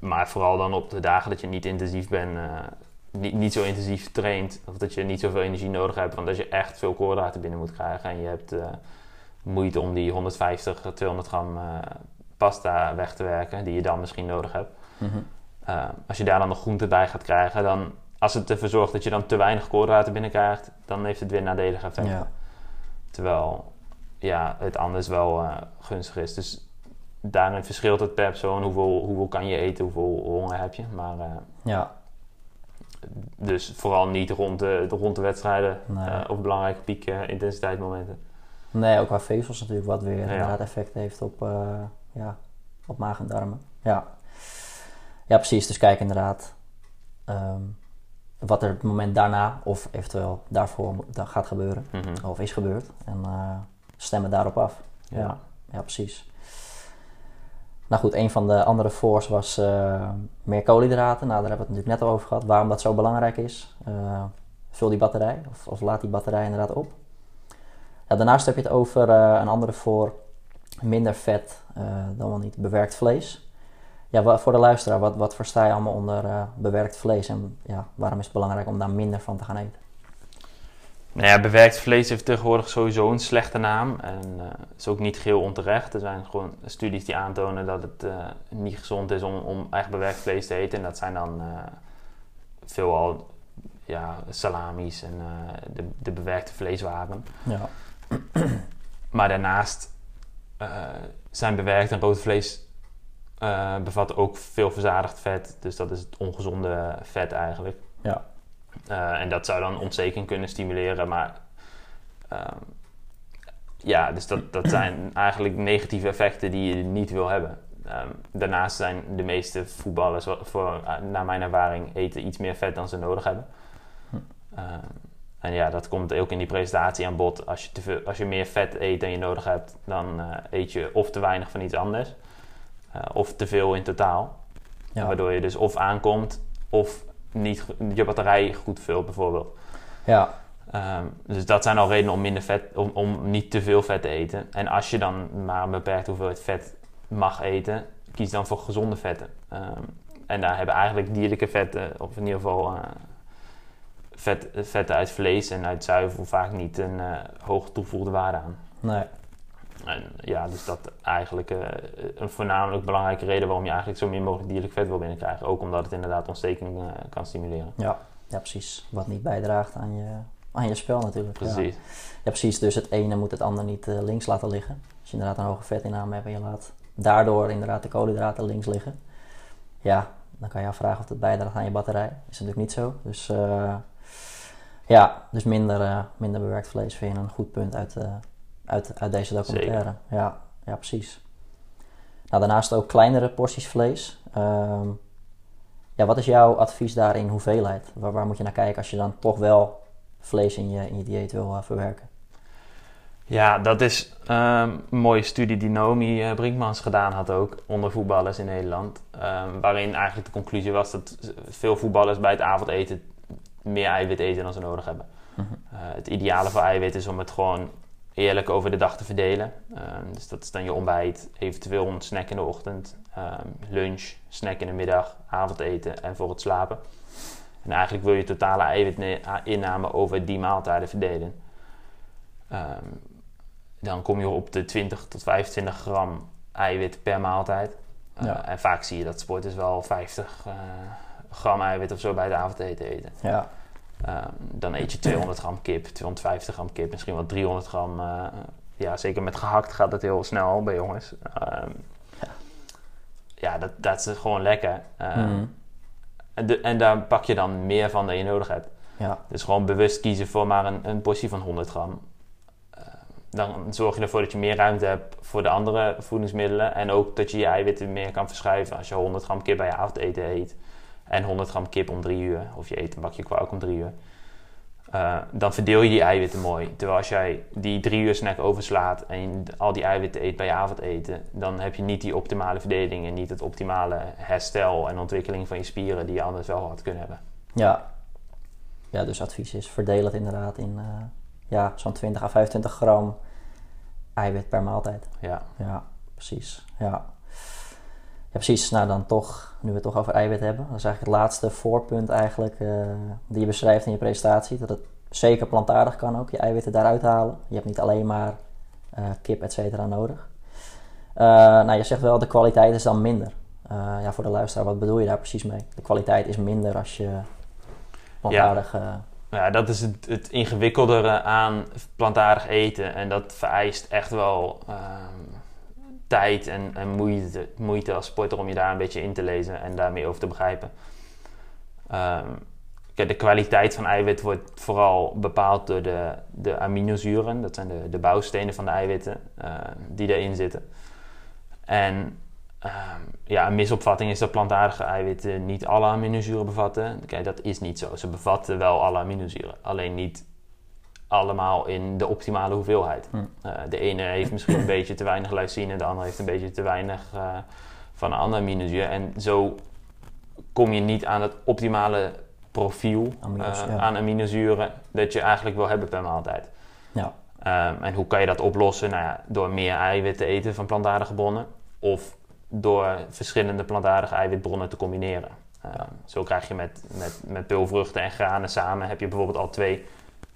maar vooral dan op de dagen dat je niet intensief bent, niet, niet zo intensief traint, of dat je niet zoveel energie nodig hebt, want als je echt veel koolhydraten binnen moet krijgen en je hebt uh, moeite om die 150, 200 gram uh, pasta weg te werken, die je dan misschien nodig hebt. Mm -hmm. uh, als je daar dan nog groente bij gaat krijgen, dan als het ervoor zorgt dat je dan te weinig koolhydraten binnenkrijgt, dan heeft het weer nadelige effecten. Ja. Terwijl ja, het anders wel gunstig is. Dus daarin verschilt het per persoon hoeveel, hoeveel kan je eten, hoeveel honger heb je. Maar ja dus vooral niet rond de, rond de wedstrijden nee. uh, of belangrijke piek uh, intensiteitsmomenten. Nee, ook qua vezels natuurlijk wat weer inderdaad effect heeft op, uh, ja, op maag en darmen. Ja. ja, precies. Dus kijk inderdaad um, wat er het moment daarna of eventueel daarvoor gaat gebeuren mm -hmm. of is gebeurd. En stemmen daarop af. Ja, ja, ja precies. Nou goed, een van de andere force was uh, meer koolhydraten. Nou, daar hebben we het natuurlijk net over gehad. Waarom dat zo belangrijk is. Uh, vul die batterij of, of, laat die batterij inderdaad op. Ja, daarnaast heb je het over uh, een andere voor minder vet dan wel niet bewerkt vlees. Ja, voor de luisteraar, wat, wat versta je allemaal onder bewerkt vlees en ja, waarom is het belangrijk om daar minder van te gaan eten? Nou ja, bewerkt vlees heeft tegenwoordig sowieso een slechte naam. En uh, is ook niet geheel onterecht. Er zijn gewoon studies die aantonen dat het uh, niet gezond is om, om echt bewerkt vlees te eten. En dat zijn dan uh, veelal ja, salamis en de, de bewerkte vleeswaren. Ja. <clears throat> maar daarnaast zijn bewerkt en rood vlees bevat ook veel verzadigd vet. Dus dat is het ongezonde vet eigenlijk. Ja. Uh, en dat zou dan ontsteking kunnen stimuleren. Maar uh, ja, dus dat, dat zijn eigenlijk negatieve effecten die je niet wil hebben. Ehm, daarnaast zijn de meeste voetballers, voor, eh, naar mijn ervaring, eten iets meer vet dan ze nodig hebben. Hm. Ehm, en ja, dat komt ook in die presentatie aan bod. Als je, te veel, als je meer vet eet dan je nodig hebt, dan eh, eet je of te weinig van iets anders, eh, of te veel in totaal. Ja. Waardoor je dus of aankomt, of niet, je batterij goed vult bijvoorbeeld. Ja, Ehm, dus dat zijn al redenen om, minder vet, om, om niet te veel vet te eten. En als je dan maar een beperkte hoeveelheid vet mag eten, kies dan voor gezonde vetten. Ehm, en daar hebben eigenlijk dierlijke vetten, of in ieder geval eh, vet, vetten uit vlees en uit zuivel, vaak niet een eh hoge toegevoegde waarde aan. nee. En ja, dus dat eigenlijk eh, een voornamelijk belangrijke reden waarom je eigenlijk zo min mogelijk dierlijk vet wil binnenkrijgen. Ook omdat het inderdaad ontsteking eh, kan stimuleren. Ja. ja, precies. Wat niet bijdraagt aan je, aan je spel natuurlijk. Precies. Ja, precies. Dus het ene moet het ander niet eh, links laten liggen. Als je inderdaad een hoge vetinname hebt en je laat daardoor inderdaad de koolhydraten links liggen. Ja, dan kan je afvragen of het bijdraagt aan je batterij. Is natuurlijk niet zo. Dus ja, dus minder, minder bewerkt vlees vind je een goed punt uit, uit, uit deze documentaire. Ja, ja, precies. Nou, daarnaast ook kleinere porties vlees. Ehm, ja, wat is jouw advies daar in hoeveelheid? Waar, waar moet je naar kijken als je dan toch wel vlees in je, in je dieet wil eh, verwerken? Ja, dat is ehm, een mooie studie die Naomi eh, Brinkmans gedaan had ook onder voetballers in Nederland. Ehm, waarin eigenlijk de conclusie was dat veel voetballers bij het avondeten meer eiwit eten dan ze nodig hebben. Mhm. Eh, het ideale voor eiwit is om het gewoon eerlijk over de dag te verdelen. Ehm, dus dat is dan je ontbijt, eventueel een snack in de ochtend, ehm, lunch, snack in de middag, avondeten en voor het slapen. En eigenlijk wil je totale eiwitinname over die maaltijden verdelen. Ehm, dan kom je op de 20 tot 25 gram eiwit per maaltijd. Eh, Ja. En vaak zie je dat sporters wel 50 eh, gram eiwit of zo bij het avondeten eten. Ja, Ehm, dan eet je 200 gram kip, 250 gram kip, misschien wel 300 gram. eh, ja, zeker met gehakt gaat het heel snel bij jongens. Ehm, ja, dat, dat is gewoon lekker. Ehm, Mhm. en, de- en daar pak je dan meer van dan je nodig hebt. ja, Dus gewoon bewust kiezen voor maar een, een portie van 100 gram. Dan zorg je ervoor dat je meer ruimte hebt voor de andere voedingsmiddelen. En ook dat je je eiwitten meer kan verschuiven. Als je 100 gram kip bij je avondeten eet en 100 gram kip om 3 uur, of je eet een bakje kwark om 3 uur, eh, dan verdeel je die eiwitten mooi. Terwijl als jij die 3 uur snack overslaat en al die eiwitten eet bij je avondeten, dan heb je niet die optimale verdeling en niet het optimale herstel en ontwikkeling van je spieren die je anders wel had kunnen hebben. ja. Ja, dus advies is verdeel het inderdaad in eh, ja, zo'n 20 à 25 gram eiwit per maaltijd. Ja. Ja, precies. Ja. Ja, precies. Nou, dan toch, nu we het toch over eiwit hebben, dat is eigenlijk het laatste voorpunt eigenlijk eh, die je beschrijft in je presentatie. Dat het zeker plantaardig kan ook, je eiwitten daaruit halen. Je hebt niet alleen maar eh, kip, et cetera, nodig. Eh, nou, je zegt wel, de kwaliteit is dan minder. Ja, voor de luisteraar, wat bedoel je daar precies mee? De kwaliteit is minder als je plantaardig... eh, Ja, dat is het, het ingewikkeldere aan plantaardig eten. En dat vereist echt wel ehm, tijd en, en moeite, moeite als sporter om je daar een beetje in te lezen en daar meer over te begrijpen. Kijk, de kwaliteit van eiwit wordt vooral bepaald door de, de aminozuren. Dat zijn de, de bouwstenen van de eiwitten eh, die erin zitten. En Ehm, ja, een misopvatting is dat plantaardige eiwitten niet alle aminozuren bevatten. Kijk, dat is niet zo. Ze bevatten wel alle aminozuren, alleen niet allemaal in de optimale hoeveelheid. Hm. Eh, de ene heeft misschien een beetje te weinig lysine, de andere heeft een beetje te weinig eh, van een andere aminozuur. En zo kom je niet aan het optimale profiel Amino's, eh, ja. aan aminozuren dat je eigenlijk wil hebben per maaltijd. ja, Ehm, en hoe kan je dat oplossen? Nou ja, door meer eiwitten te eten van plantaardige bronnen. Of door verschillende plantaardige eiwitbronnen te combineren. Ehm, Zo krijg je met, met, met peulvruchten en granen samen... heb je bijvoorbeeld al twee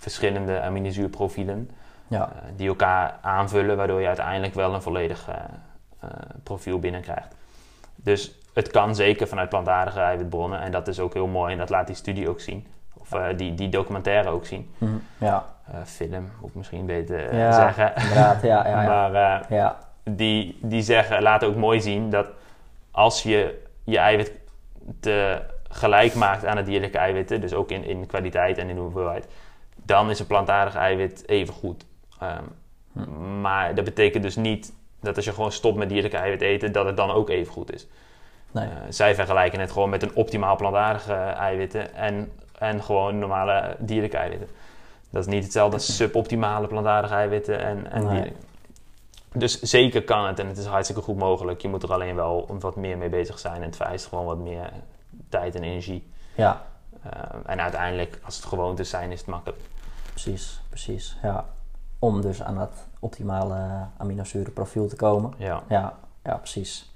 verschillende aminozuurprofielen... ja, eh, die elkaar aanvullen... waardoor je uiteindelijk wel een volledig eh, profiel binnenkrijgt. Dus het kan zeker vanuit plantaardige eiwitbronnen... en dat is ook heel mooi en dat laat die studie ook zien. Of eh, die, die documentaire ook zien. mhm, ja, film, moet ik misschien beter ja zeggen. inderdaad, ja, ja, ja. <laughs> Maar ja. die, die zeggen, laten ook mooi zien dat als je je eiwit te gelijk maakt aan het dierlijke eiwitten, dus ook in, in kwaliteit en in hoeveelheid, dan is een plantaardig eiwit even goed. Ehm, Hm. Maar dat betekent dus niet dat als je gewoon stopt met dierlijke eiwit eten, dat het dan ook even goed is. Nee. Eh, zij vergelijken het gewoon met een optimaal plantaardige eiwitten en, en gewoon normale dierlijke eiwitten. Dat is niet hetzelfde als suboptimale plantaardige eiwitten en, en Nee. dierlijke. Dus zeker kan het en het is hartstikke goed mogelijk. Je moet er alleen wel wat meer mee bezig zijn en het vereist gewoon wat meer tijd en energie. Ja, Eh, en uiteindelijk, als het gewoontes zijn, is het makkelijk. Precies, precies. Ja. Om dus aan dat optimale aminozurenprofiel te komen. Ja. Ja, ja, precies.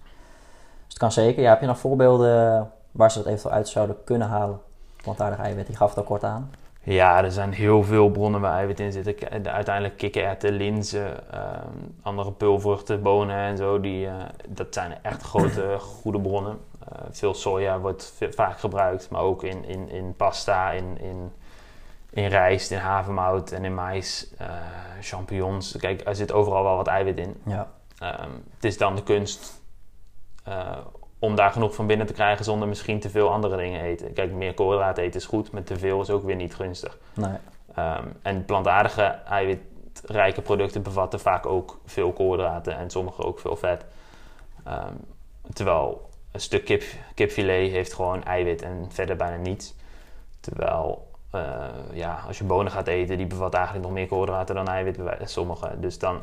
Dus het kan zeker. Ja, heb je nog voorbeelden waar ze dat eventueel uit zouden kunnen halen? Plantaardig eiwit, die gaf het al kort aan. Ja, er zijn heel veel bronnen waar eiwit in zit. K- de- Uiteindelijk kikkererwten, linzen, ehm, andere pulvruchten, bonen en zo. Die, eh, dat zijn echt grote, <clears throat> goede bronnen. Eh, veel soja wordt vaak gebruikt, maar ook in, in, in pasta, in, in, in rijst, in havermout en in mais, eh, champignons. Kijk, er zit overal wel wat eiwit in. Ja, Ehm, het is dan de kunst eh, om daar genoeg van binnen te krijgen zonder misschien te veel andere dingen eten. Kijk, meer koolhydraten eten is goed, maar te veel is ook weer niet gunstig. nee. Ehm, en plantaardige eiwitrijke producten bevatten vaak ook veel koolhydraten en sommige ook veel vet. Ehm, terwijl een stuk kip, kipfilet heeft gewoon eiwit en verder bijna niets. Terwijl ja, als je bonen gaat eten, die bevat eigenlijk nog meer koolhydraten dan eiwit, bij sommige. Dus dan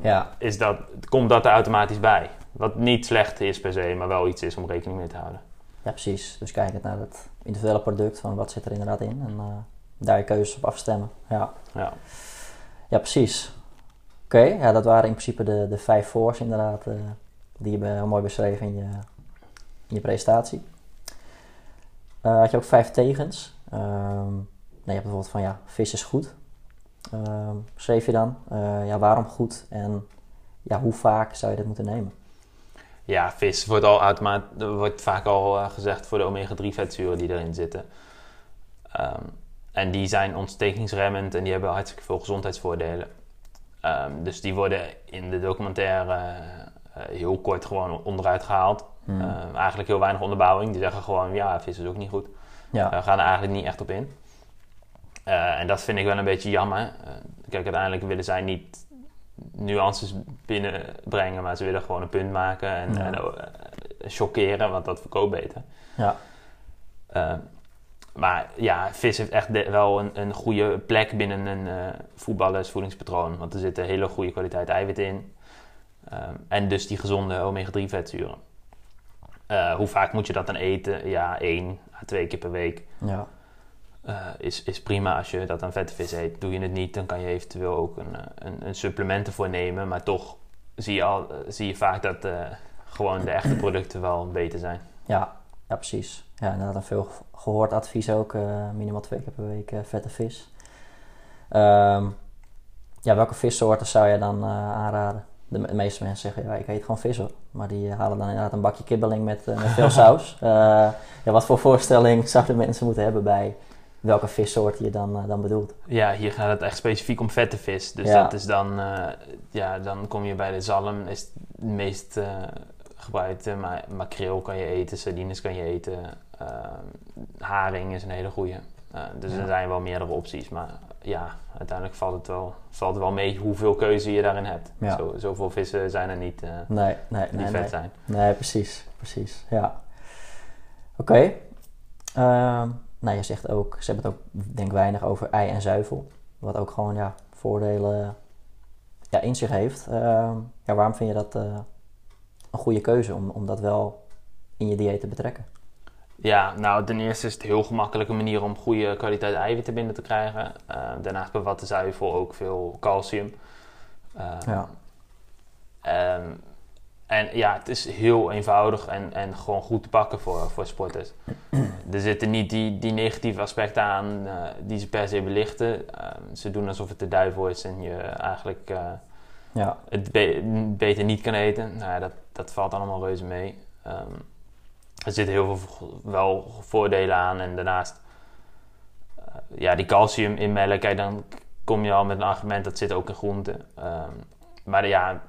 Ja, is dat, komt dat er automatisch bij. Wat niet slecht is per se, maar wel iets is om rekening mee te houden. ja, precies. Dus kijkend naar het individuele product, van wat zit er inderdaad in. En eh, daar je keuzes op afstemmen. Ja, Ja. ja precies. Oké, ja, dat waren in principe de, de vijf voor's inderdaad. eh, die je heel mooi beschreven in je, in je presentatie. Eh, had je ook vijf tegens. Nee, je hebt bijvoorbeeld van ja, vis is goed. Ehm, schreef je dan. Eh, ja, waarom goed? En ja, hoe vaak zou je dit moeten nemen? Ja, vis wordt, al automaat, wordt vaak al eh, gezegd voor de omega-3 vetzuren die erin zitten. Ehm, en die zijn ontstekingsremmend en die hebben hartstikke veel gezondheidsvoordelen. Ehm, dus die worden in de documentaire eh, heel kort gewoon onderuit gehaald. Hmm. Eigenlijk heel weinig onderbouwing. Die zeggen gewoon, ja, vis is ook niet goed. Ja, We gaan er eigenlijk niet echt op in. Eh, en dat vind ik wel een beetje jammer. Eh, kijk, uiteindelijk willen zij niet nuances binnenbrengen, maar ze willen gewoon een punt maken en, Ja. en, eh, chockeren, want dat verkoopt beter. ja, Eh, maar ja, vis heeft echt de- wel een, een goede plek binnen een eh voetballers voedingspatroon. Want er zit een hele goede kwaliteit eiwit in. En dus die gezonde omega-3 vetzuren. Eh, hoe vaak moet je dat dan eten? Ja, één à twee keer per week. ja, Eh, is, is prima als je dat aan vette vis eet. Doe je het niet, dan kan je eventueel ook een, eh, een, een supplement ervoor nemen. Maar toch zie je, al, zie je vaak dat gewoon de echte producten wel beter zijn. ja, ja, precies. Ja, inderdaad een veel gehoord advies ook. minimaal twee keer per week vette vis. Ehm, ja, welke vissoorten zou je dan aanraden? De, me- meeste mensen zeggen, ja, ik eet gewoon vis hoor. Maar die eh, halen dan inderdaad een bakje kibbeling met, eh, met veel <laughs> saus. Eh, ja, wat voor voorstelling <laughs> zouden mensen moeten hebben bij welke vissoort je dan, dan bedoelt? Ja, hier gaat het echt specifiek om vette vis. Dus Ja. dat is dan, ja, dan kom je bij de zalm, is het meest eh, gebruikte. Maar makreel kan je eten, sardines kan je eten. eh, haring is een hele goede. dus Ja. er zijn wel meerdere opties. Maar ja, uiteindelijk valt het wel, valt het wel mee hoeveel keuze je daarin hebt. Ja. Zo, zoveel vissen zijn er niet eh, Nee, nee, die nee. vet nee. zijn. Nee, precies, precies. Ja. Oké. Ehm, nou, je zegt ook, ze hebben het ook denk weinig over ei en zuivel. Wat ook gewoon ja, voordelen ja, in zich heeft. Ehm, ja, waarom vind je dat eh, een goede keuze om, om dat wel in je dieet te betrekken? Ja, nou ten eerste is het een heel gemakkelijke manier om goede kwaliteit eiwitten binnen te krijgen. Eh, daarnaast bevat de zuivel ook veel calcium. Eh, Ja. ehm, en ja, het is heel eenvoudig en, en gewoon goed te pakken voor, voor sporters. er zitten niet die, die negatieve aspecten aan eh, die ze per se belichten. Ehm, ze doen alsof het de duivel is en je eigenlijk Ja, het be- beter niet kan eten. Nou ja, dat, dat valt allemaal reuze mee. Ehm, er zitten heel veel wel voordelen aan. En daarnaast, eh, ja, die calcium in melk, kijk, dan kom je al met een argument dat zit ook in groenten. Ehm, maar ja,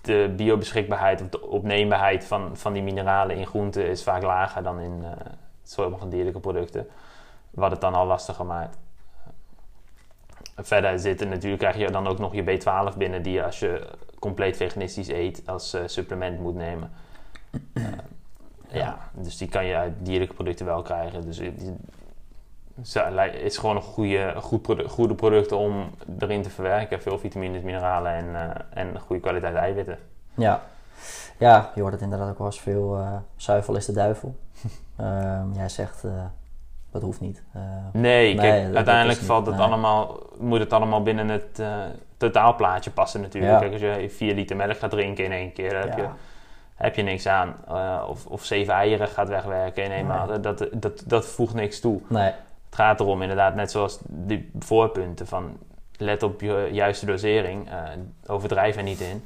de biobeschikbaarheid of de opneembaarheid van, van die mineralen in groenten is vaak lager dan in eh sommige dierlijke producten. Wat het dan al lastiger maakt. Verder zitten natuurlijk, krijg je dan ook nog je B12 binnen, die je als je compleet veganistisch eet als eh, supplement moet nemen. <clears throat> ja. dus die kan je uit dierlijke producten wel krijgen. Dus het is gewoon een goede, goed produ goede producten om erin te verwerken. Veel vitamines, mineralen en, uh, en goede kwaliteit eiwitten. Ja. ja, je hoort het inderdaad ook wel eens veel. zuivel is de duivel. um, <laughs> jij zegt dat hoeft niet. Uh, nee, kijk, uiteindelijk valt het allemaal, moet het allemaal binnen het uh, totaalplaatje passen natuurlijk. Kijk, als je 4 liter melk gaat drinken in één keer, heb, je, heb je niks aan. Uh, of, of zeven eieren gaat wegwerken in nee. maand. Dat, dat, dat voegt niks toe. Nee. Het gaat erom inderdaad, net zoals die voorpunten van let op je juiste dosering, overdrijf er niet in.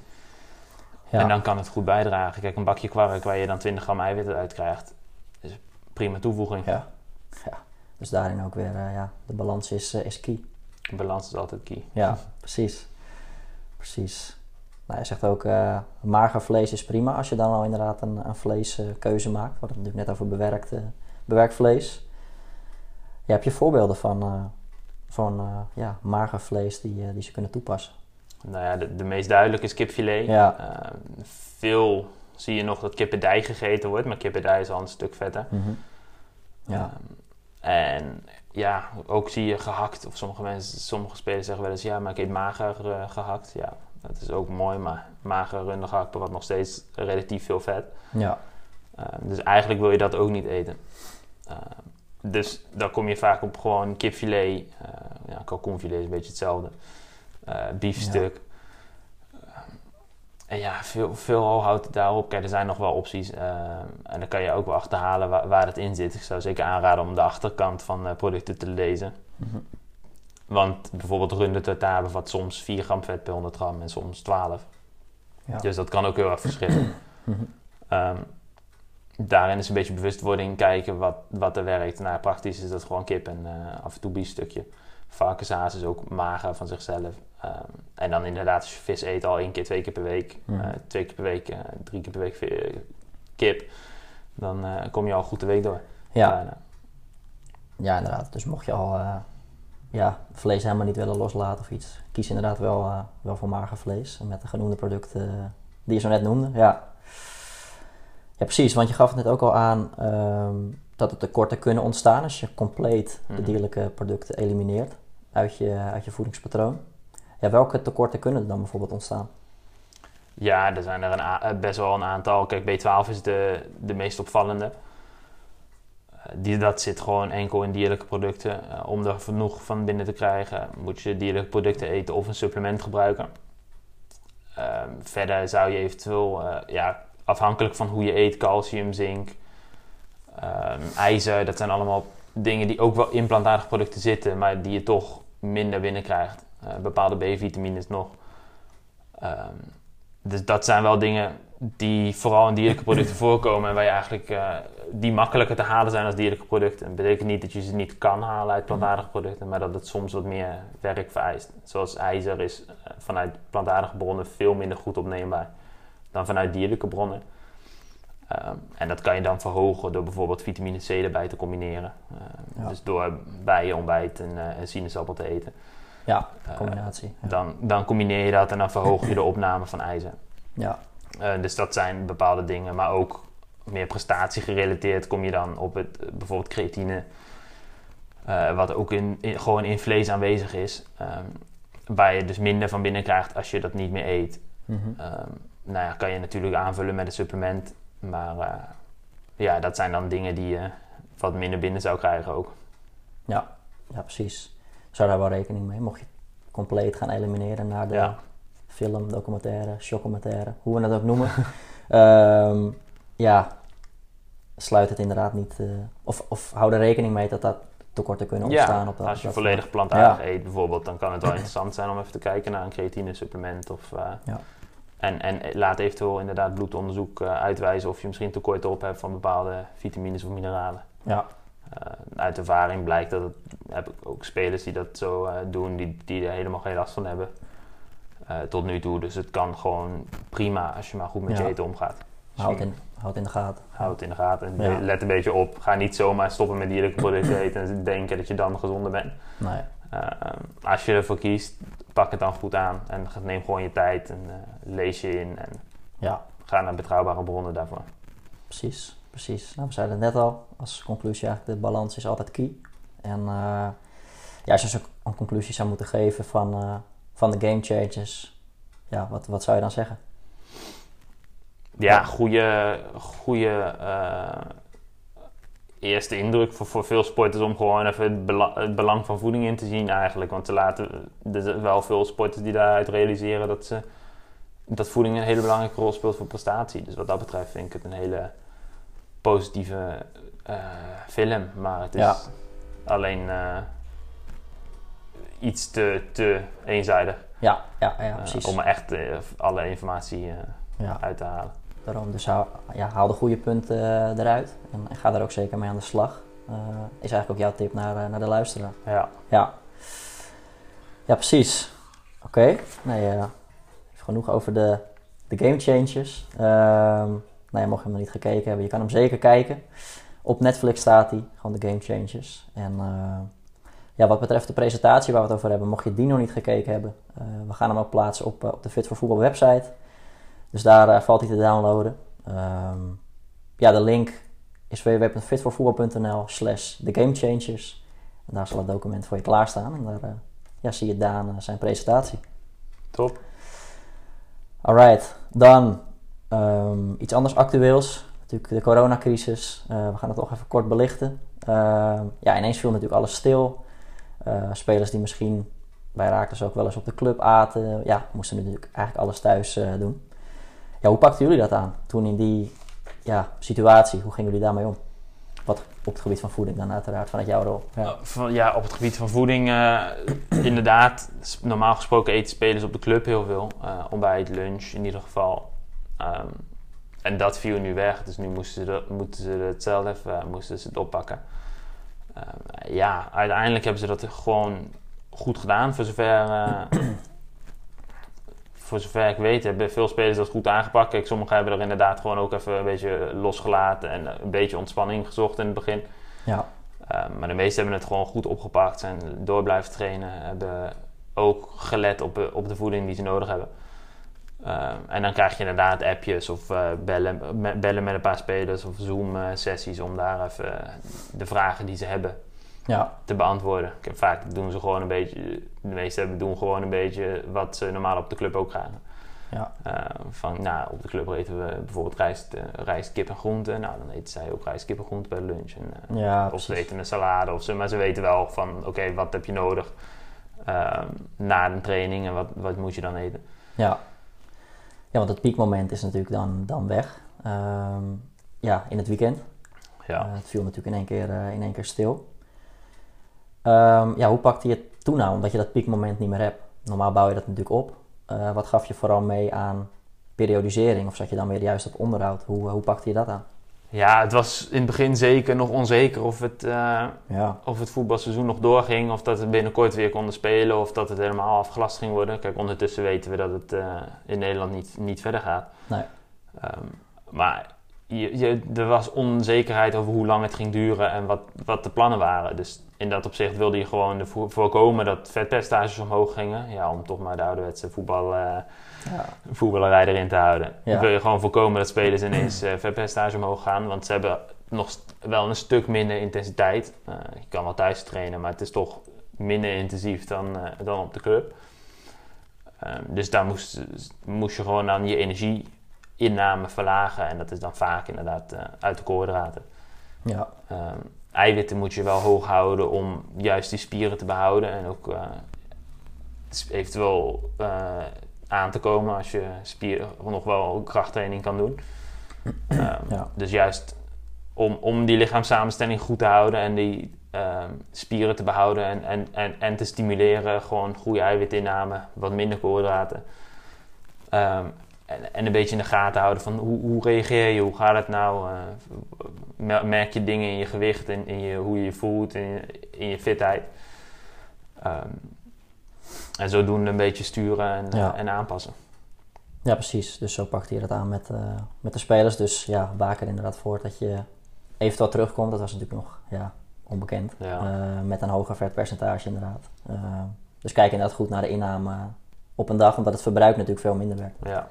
Ja. En dan kan het goed bijdragen. Kijk, een bakje kwark waar je dan 20 gram eiwitten uit krijgt, is prima toevoeging. Ja. Ja, dus daarin ook weer, uh, ja, de balans is, is key. De balans is altijd key. Ja, <laughs> precies. Precies. Nou, je zegt ook, uh, mager vlees is prima als je dan al inderdaad een, een vleeskeuze maakt. We hadden het natuurlijk net over bewerkt, bewerkt vlees. Ja, heb je voorbeelden van, van ja, mager vlees die, die ze kunnen toepassen? Nou ja, de, de meest duidelijke is kipfilet. Ja. veel zie je nog dat kippendij gegeten wordt, maar kippendij is al een stuk vetter. Mm -hmm. Ja. Um, en ja, ook zie je gehakt. Of sommige mensen, sommige spelers zeggen wel eens, ja, maar ik eet mager uh, gehakt. Ja, dat is ook mooi, maar mager runde gehakt bevat nog steeds relatief veel vet. Ja. Uh, dus eigenlijk wil je dat ook niet eten. Uh, dus dan kom je vaak op gewoon kipfilet. ja, kalkoenfilet is een beetje hetzelfde. biefstuk. En ja, veel, veel houdt het daarop. Kijk, er zijn nog wel opties. Uh, en dan kan je ook wel achterhalen waar, waar, het in zit. Ik zou zeker aanraden om de achterkant van uh, producten te lezen. Mm -hmm. Want bijvoorbeeld runde tartare bevat soms 4 gram vet per 100 gram en soms 12. Ja. Dus dat kan ook heel erg verschillen. Um, <clears throat> daarin is een beetje bewustwording kijken wat, wat er werkt. Nou, praktisch is dat gewoon kip en uh, af en toe biefstukje. Varkenshaas is ook mager van zichzelf. Um, en dan inderdaad, als je vis eet al één keer, twee keer per week, uh, twee keer per week, uh, drie keer per week kip, dan kom je al goed de week door. Ja. Ja, inderdaad. Dus mocht je al eh, ja, vlees helemaal niet willen loslaten of iets, kies inderdaad wel, eh, wel voor mager vlees. Met de genoemde producten eh, die je zo net noemde. Ja. ja, precies. Want je gaf het net ook al aan ehm, dat er tekorten kunnen ontstaan als je compleet de Mhm. dierlijke producten elimineert uit je, uit je voedingspatroon. Ja, welke tekorten kunnen er dan bijvoorbeeld ontstaan? Ja, er zijn er een eh, best wel een aantal. Kijk, B12 is de, de meest opvallende. Die, dat zit gewoon enkel in dierlijke producten. Eh, om er genoeg van binnen te krijgen, moet je dierlijke producten eten of een supplement gebruiken. Ehm, verder zou je eventueel, eh, ja, afhankelijk van hoe je eet, calcium, zink, ehm, ijzer, dat zijn allemaal dingen die ook wel in plantaardige producten zitten, maar die je toch minder binnenkrijgt. Eh bepaalde B-vitamines nog. Ehm, dus dat zijn wel dingen die vooral in dierlijke producten voorkomen en waar je eigenlijk eh, die makkelijker te halen zijn als dierlijke producten. Dat betekent niet dat je ze niet kan halen uit plantaardige producten, maar dat het soms wat meer werk vereist. Zoals ijzer is eh, vanuit plantaardige bronnen veel minder goed opneembaar dan vanuit dierlijke bronnen. Ehm, en dat kan je dan verhogen door bijvoorbeeld vitamine C erbij te combineren. Ehm, Ja. Dus door bij je ontbijt een, eh, een sinaasappel te eten. Ja, combinatie. Ja. Dan, dan combineer je dat en dan verhoog je de opname van ijzer. ja. Eh, dus dat zijn bepaalde dingen, maar ook meer prestatiegerelateerd kom je dan op het, bijvoorbeeld creatine, eh, wat ook in, in- gewoon in vlees aanwezig is, ehm, waar je dus minder van binnen krijgt als je dat niet meer eet. Mhm. Ehm, nou ja, kan je natuurlijk aanvullen met een supplement, maar eh, ja, dat zijn dan dingen die je wat minder binnen zou krijgen ook. Ja, ja, precies. Zou daar wel rekening mee, mocht je compleet gaan elimineren naar de Ja. Film, documentaire, documentaire, hoe we het ook noemen. <laughs> Ehm, ja, sluit het inderdaad niet, eh, of, of hou er rekening mee dat dat tekorten kunnen ontstaan Ja, op dat als je dat volledig plantaardig Ja. eet bijvoorbeeld, dan kan het wel <laughs> interessant zijn om even te kijken naar een creatine supplement. Of, eh, Ja. en, en laat eventueel inderdaad bloedonderzoek eh, uitwijzen of je misschien tekort op hebt van bepaalde vitamines of mineralen. Ja, uit ervaring blijkt dat het, heb ik ook spelers die dat zo doen, die, die er helemaal geen last van hebben. Eh, tot nu toe. Dus het kan gewoon prima als je maar goed met Ja. je eten omgaat. Houd in, houd in de gaten. Houd in de gaten en Ja. let een beetje op. Ga niet zomaar stoppen met dierlijke producten <clears throat> eten en denken dat je dan gezonder bent. Nee, Ehm, als je ervoor kiest, pak het dan goed aan en neem gewoon je tijd en eh, lees je in en Ja, ga naar betrouwbare bronnen daarvoor. precies. precies. Nou, we zeiden het net al, als conclusie eigenlijk, de balans is altijd key. En eh, ja, als je een conclusie zou moeten geven van, van de game changes, ja, wat, wat zou je dan zeggen? Ja, goede, goede eh, eerste indruk voor, voor veel sporters om gewoon even het, bela- het belang van voeding in te zien eigenlijk. Want te laten, er zijn wel veel sporters die daaruit realiseren dat, ze, dat voeding een hele belangrijke rol speelt voor prestatie. Dus wat dat betreft vind ik het een hele positieve eh, film. Maar het is Ja. alleen eh, iets te, te eenzijdig. Ja, ja, ja eh, precies. om echt eh, alle informatie eh, ja, uit te halen. daarom. Dus haal, ja, haal de goede punten eruit en, en ga daar ook zeker mee aan de slag. Is eigenlijk ook jouw tip naar, naar de luisteraar. Ja. Ja, ja precies. Oké, nee, eh, even genoeg over de, de game changes. Ehm nou ja, mocht je hem nog niet gekeken hebben, je kan hem zeker kijken. Op Netflix staat hij, gewoon de game changes. En ja, wat betreft de presentatie waar we het over hebben, mocht je die nog niet gekeken hebben, eh, we gaan hem ook plaatsen op, eh, op de Fit voor Voetbal website. Dus daar eh, valt hij te downloaden. Ehm, ja, de link is www.fitvoorvoetbal.nl slash the game changes. En daar zal het document voor je klaarstaan. En daar ja, zie je Daan zijn presentatie. Top. Alright, dan ehm, iets anders actueels. Natuurlijk de coronacrisis. We gaan het toch even kort belichten. Ehm, ja, ineens viel natuurlijk alles stil. Eh, spelers die misschien bij Raakers ook wel eens op de club aten. Ja, moesten natuurlijk eigenlijk alles thuis eh, doen. Ja, hoe pakten jullie dat aan toen in die ja, situatie? Hoe gingen jullie daarmee om? Wat op het gebied van voeding dan uiteraard, vanuit jouw rol. Ja. Van, ja, op het gebied van voeding, eh, <clears throat> inderdaad, normaal gesproken eten spelers op de club heel veel. Ontbijt, lunch in ieder geval. Ehm, en dat viel nu weg, dus nu moesten ze, moeten ze het zelf even, moesten ze het oppakken. Ehm, ja, uiteindelijk hebben ze dat gewoon goed gedaan, voor zover, eh, <clears throat> voor zover ik weet. Hebben veel spelers dat goed aangepakt. Kijk, sommigen hebben er inderdaad gewoon ook even een beetje losgelaten en een beetje ontspanning gezocht in het begin. Ja, Uh, maar de meesten hebben het gewoon goed opgepakt, zijn door blijven trainen, hebben ook gelet op, op de voeding die ze nodig hebben. Uh, en dan krijg je inderdaad appjes of uh, bellen, me- bellen met een paar spelers of Zoom-sessies om daar even de vragen die ze hebben ja, te beantwoorden. Vaak doen ze gewoon een beetje, de meesten hebben- doen gewoon een beetje wat ze normaal op de club ook krijgen. ja, Uh, van, nou, op de club eten we bijvoorbeeld rijst, eh, rijst kip en groenten. Nou, dan eten zij ook rijst, kip en groenten bij lunch. En, eh, ja, of ze eten een salade, of ze, maar ze weten wel van, oké, wat heb je nodig ehm, na een training en wat, wat moet je dan eten. Ja. Ja, want het piekmoment is natuurlijk dan, dan weg. Ehm, ja, in het weekend. Ja. Eh, het viel natuurlijk in één keer, eh, in één keer stil. Ehm, ja, hoe pakte je het toen nou? Omdat je dat piekmoment niet meer hebt. Normaal bouw je dat natuurlijk op. Eh, wat gaf je vooral mee aan periodisering? Of zat je dan weer juist op onderhoud? Hoe, hoe pakte je dat aan? Ja, het was in het begin zeker nog onzeker of het, eh, Ja, of het voetbalseizoen nog doorging, of dat we binnenkort weer konden spelen, of dat het helemaal afgelast ging worden. Kijk, ondertussen weten we dat het eh, in Nederland niet, niet verder gaat. nee. Ehm, maar je, je, er was onzekerheid over hoe lang het ging duren en wat, wat de plannen waren. Dus in dat opzicht wilde je gewoon voorkomen dat vetpercentages omhoog gingen. Ja, om toch maar de ouderwetse voetbal, eh, Ja, voetballerij erin te houden. Ja. Dan wil je gewoon voorkomen dat spelers ineens vetpercentage omhoog gaan. Want ze hebben nog wel een stuk minder intensiteit. Eh, je kan wel thuis trainen, maar het is toch minder intensief dan, dan op de club. Ehm, dus daar moest, moest je gewoon dan je energieinname verlagen. En dat is dan vaak inderdaad uit de koolhydraten. ja, Ehm, eiwitten moet je wel hoog houden om juist die spieren te behouden. En ook eh, eventueel eh, aan te komen als je spier nog wel krachttraining kan doen. <clears throat> Ehm, Ja. Dus juist om, om die lichaamssamenstelling goed te houden en die ehm, spieren te behouden en, en, en, en te stimuleren. Gewoon goede eiwitinname, wat minder koolhydraten. Ehm, en, en een beetje in de gaten houden van hoe, hoe reageer je, hoe gaat het nou? eh, mer- merk je dingen in je gewicht, in, in je, hoe je je voelt, in je, in je fitheid. Ehm, en zodoende een beetje sturen en, Ja. en aanpassen. ja, precies. Dus zo pakte je dat aan met, eh, met de spelers. Dus ja, waak er inderdaad voor dat je eventueel terugkomt. Dat was natuurlijk nog ja, onbekend. Ja. Eh, met een hoger vetpercentage inderdaad. Dus kijk inderdaad goed naar de inname op een dag, omdat het verbruik natuurlijk veel minder werkt. Ja,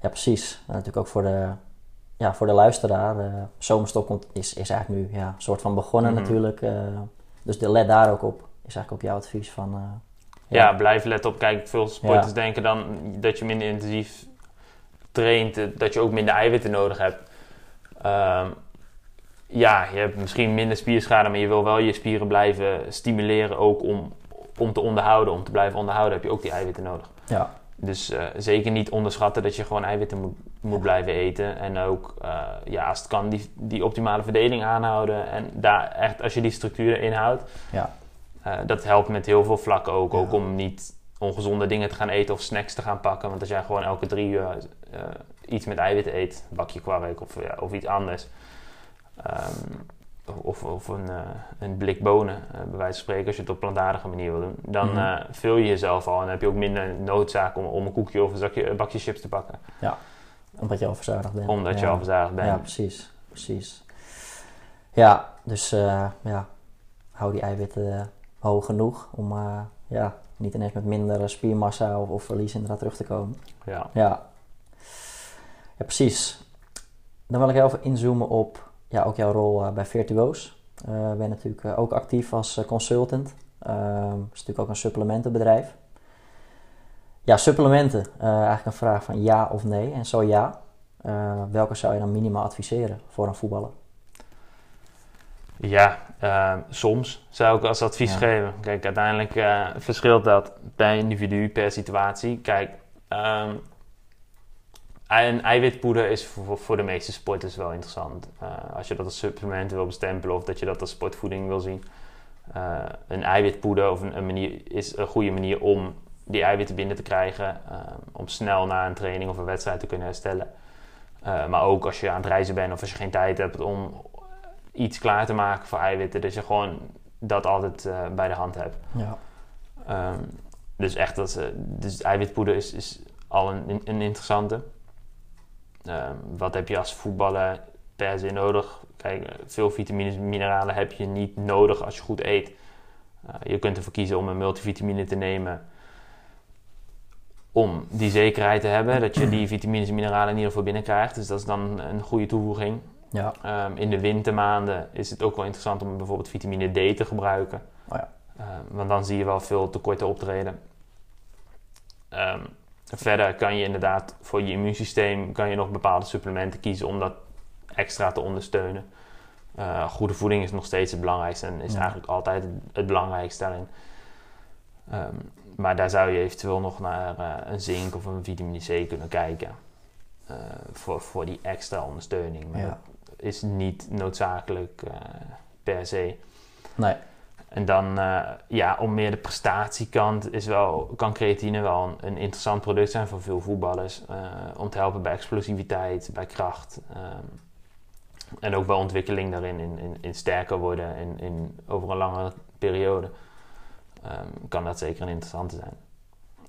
Ja, precies. En natuurlijk ook voor de, ja, voor de luisteraar. De zomerstop komt, is, is eigenlijk nu ja, een soort van begonnen Mhm. natuurlijk. eh, dus de let daar ook op. Is eigenlijk ook jouw advies van... eh, ja. blijf letten op. Kijk, veel sporters Ja. denken dan dat je minder intensief traint, eh, dat je ook minder eiwitten nodig hebt. Ehm, ja, je hebt misschien minder spierschade, maar je wil wel je spieren blijven stimuleren ook om, om te onderhouden. Om te blijven onderhouden heb je ook die eiwitten nodig. ja, Dus eh, zeker niet onderschatten dat je gewoon eiwitten moet, moet blijven eten. En ook, eh, ja, als het kan, die, die optimale verdeling aanhouden. En daar echt, als je die structuur erin houdt, ja, eh, dat helpt met heel veel vlakken ook. Ja. Ook om niet ongezonde dingen te gaan eten of snacks te gaan pakken. Want als jij gewoon elke drie uur iets met eiwitten eet, bakje kwark of, ja, of iets anders. ehm, of, of een, eh, een blik bonen, eh, bij wijze van spreken, als je het op een plantaardige manier wil doen. Dan Mhm. eh, vul je jezelf al en dan heb je ook minder noodzaak om, om een koekje of een, zakje, een bakje chips te pakken. omdat je al verzadigd bent. Omdat je Ja. al verzadigd bent. Ja, precies. precies. Ja, dus ja, hou die eiwitten hoog genoeg om ja, niet ineens met minder spiermassa of, of verlies inderdaad terug te komen. Ja. Ja. ja, precies. Dan wil ik heel even inzoomen op ja, ook jouw rol eh, bij Virtuoos. Eh ben natuurlijk eh, ook actief als consultant. Ehm is natuurlijk ook een supplementenbedrijf. Ja, supplementen. eigenlijk een vraag van ja of nee. En zo ja, welke zou je dan minimaal adviseren voor een voetballer? Ja, eh, soms zou ik als advies Ja. geven. Kijk, uiteindelijk verschilt dat per individu, per situatie. Kijk, ehm, een eiwitpoeder is voor, voor de meeste sporters wel interessant. Eh, als je dat als supplement wil bestempelen of dat je dat als sportvoeding wil zien. Eh, een eiwitpoeder of een, een manier, is een goede manier om die eiwitten binnen te krijgen. eh, om snel na een training of een wedstrijd te kunnen herstellen. Maar ook als je aan het reizen bent of als je geen tijd hebt om iets klaar te maken voor eiwitten. Dat je gewoon dat altijd bij de hand hebt. Ja, Ehm, dus echt, dat, dus eiwitpoeder is, is al een, een interessante. Ehm, wat heb je als voetballer per se nodig? Kijk, veel vitamines en mineralen heb je niet nodig als je goed eet. Eh, je kunt ervoor kiezen om een multivitamine te nemen. Om die zekerheid te hebben dat je die vitamines en mineralen in ieder geval binnenkrijgt. Dus dat is dan een goede toevoeging. ja, Ehm, in de wintermaanden is het ook wel interessant om bijvoorbeeld vitamine D te gebruiken. Oh ja. Ehm, want dan zie je wel veel tekorten optreden. Verder kan je inderdaad voor je immuunsysteem kan je nog bepaalde supplementen kiezen om dat extra te ondersteunen. Eh, goede voeding is nog steeds het belangrijkste en is Ja. eigenlijk altijd het, belangrijkste daarin. Ehm, maar daar zou je eventueel nog naar eh, een zink of een vitamine C kunnen kijken. Eh, voor, voor die extra ondersteuning. Maar ja. dat is niet noodzakelijk per se. Nee, En dan, eh, ja, om meer de prestatiekant is wel, kan creatine wel een, een interessant product zijn voor veel voetballers. eh, om te helpen bij explosiviteit, bij kracht. ehm, en ook bij ontwikkeling daarin, in, in, in sterker worden in, in, over een langere periode. ehm, kan dat zeker een interessante zijn.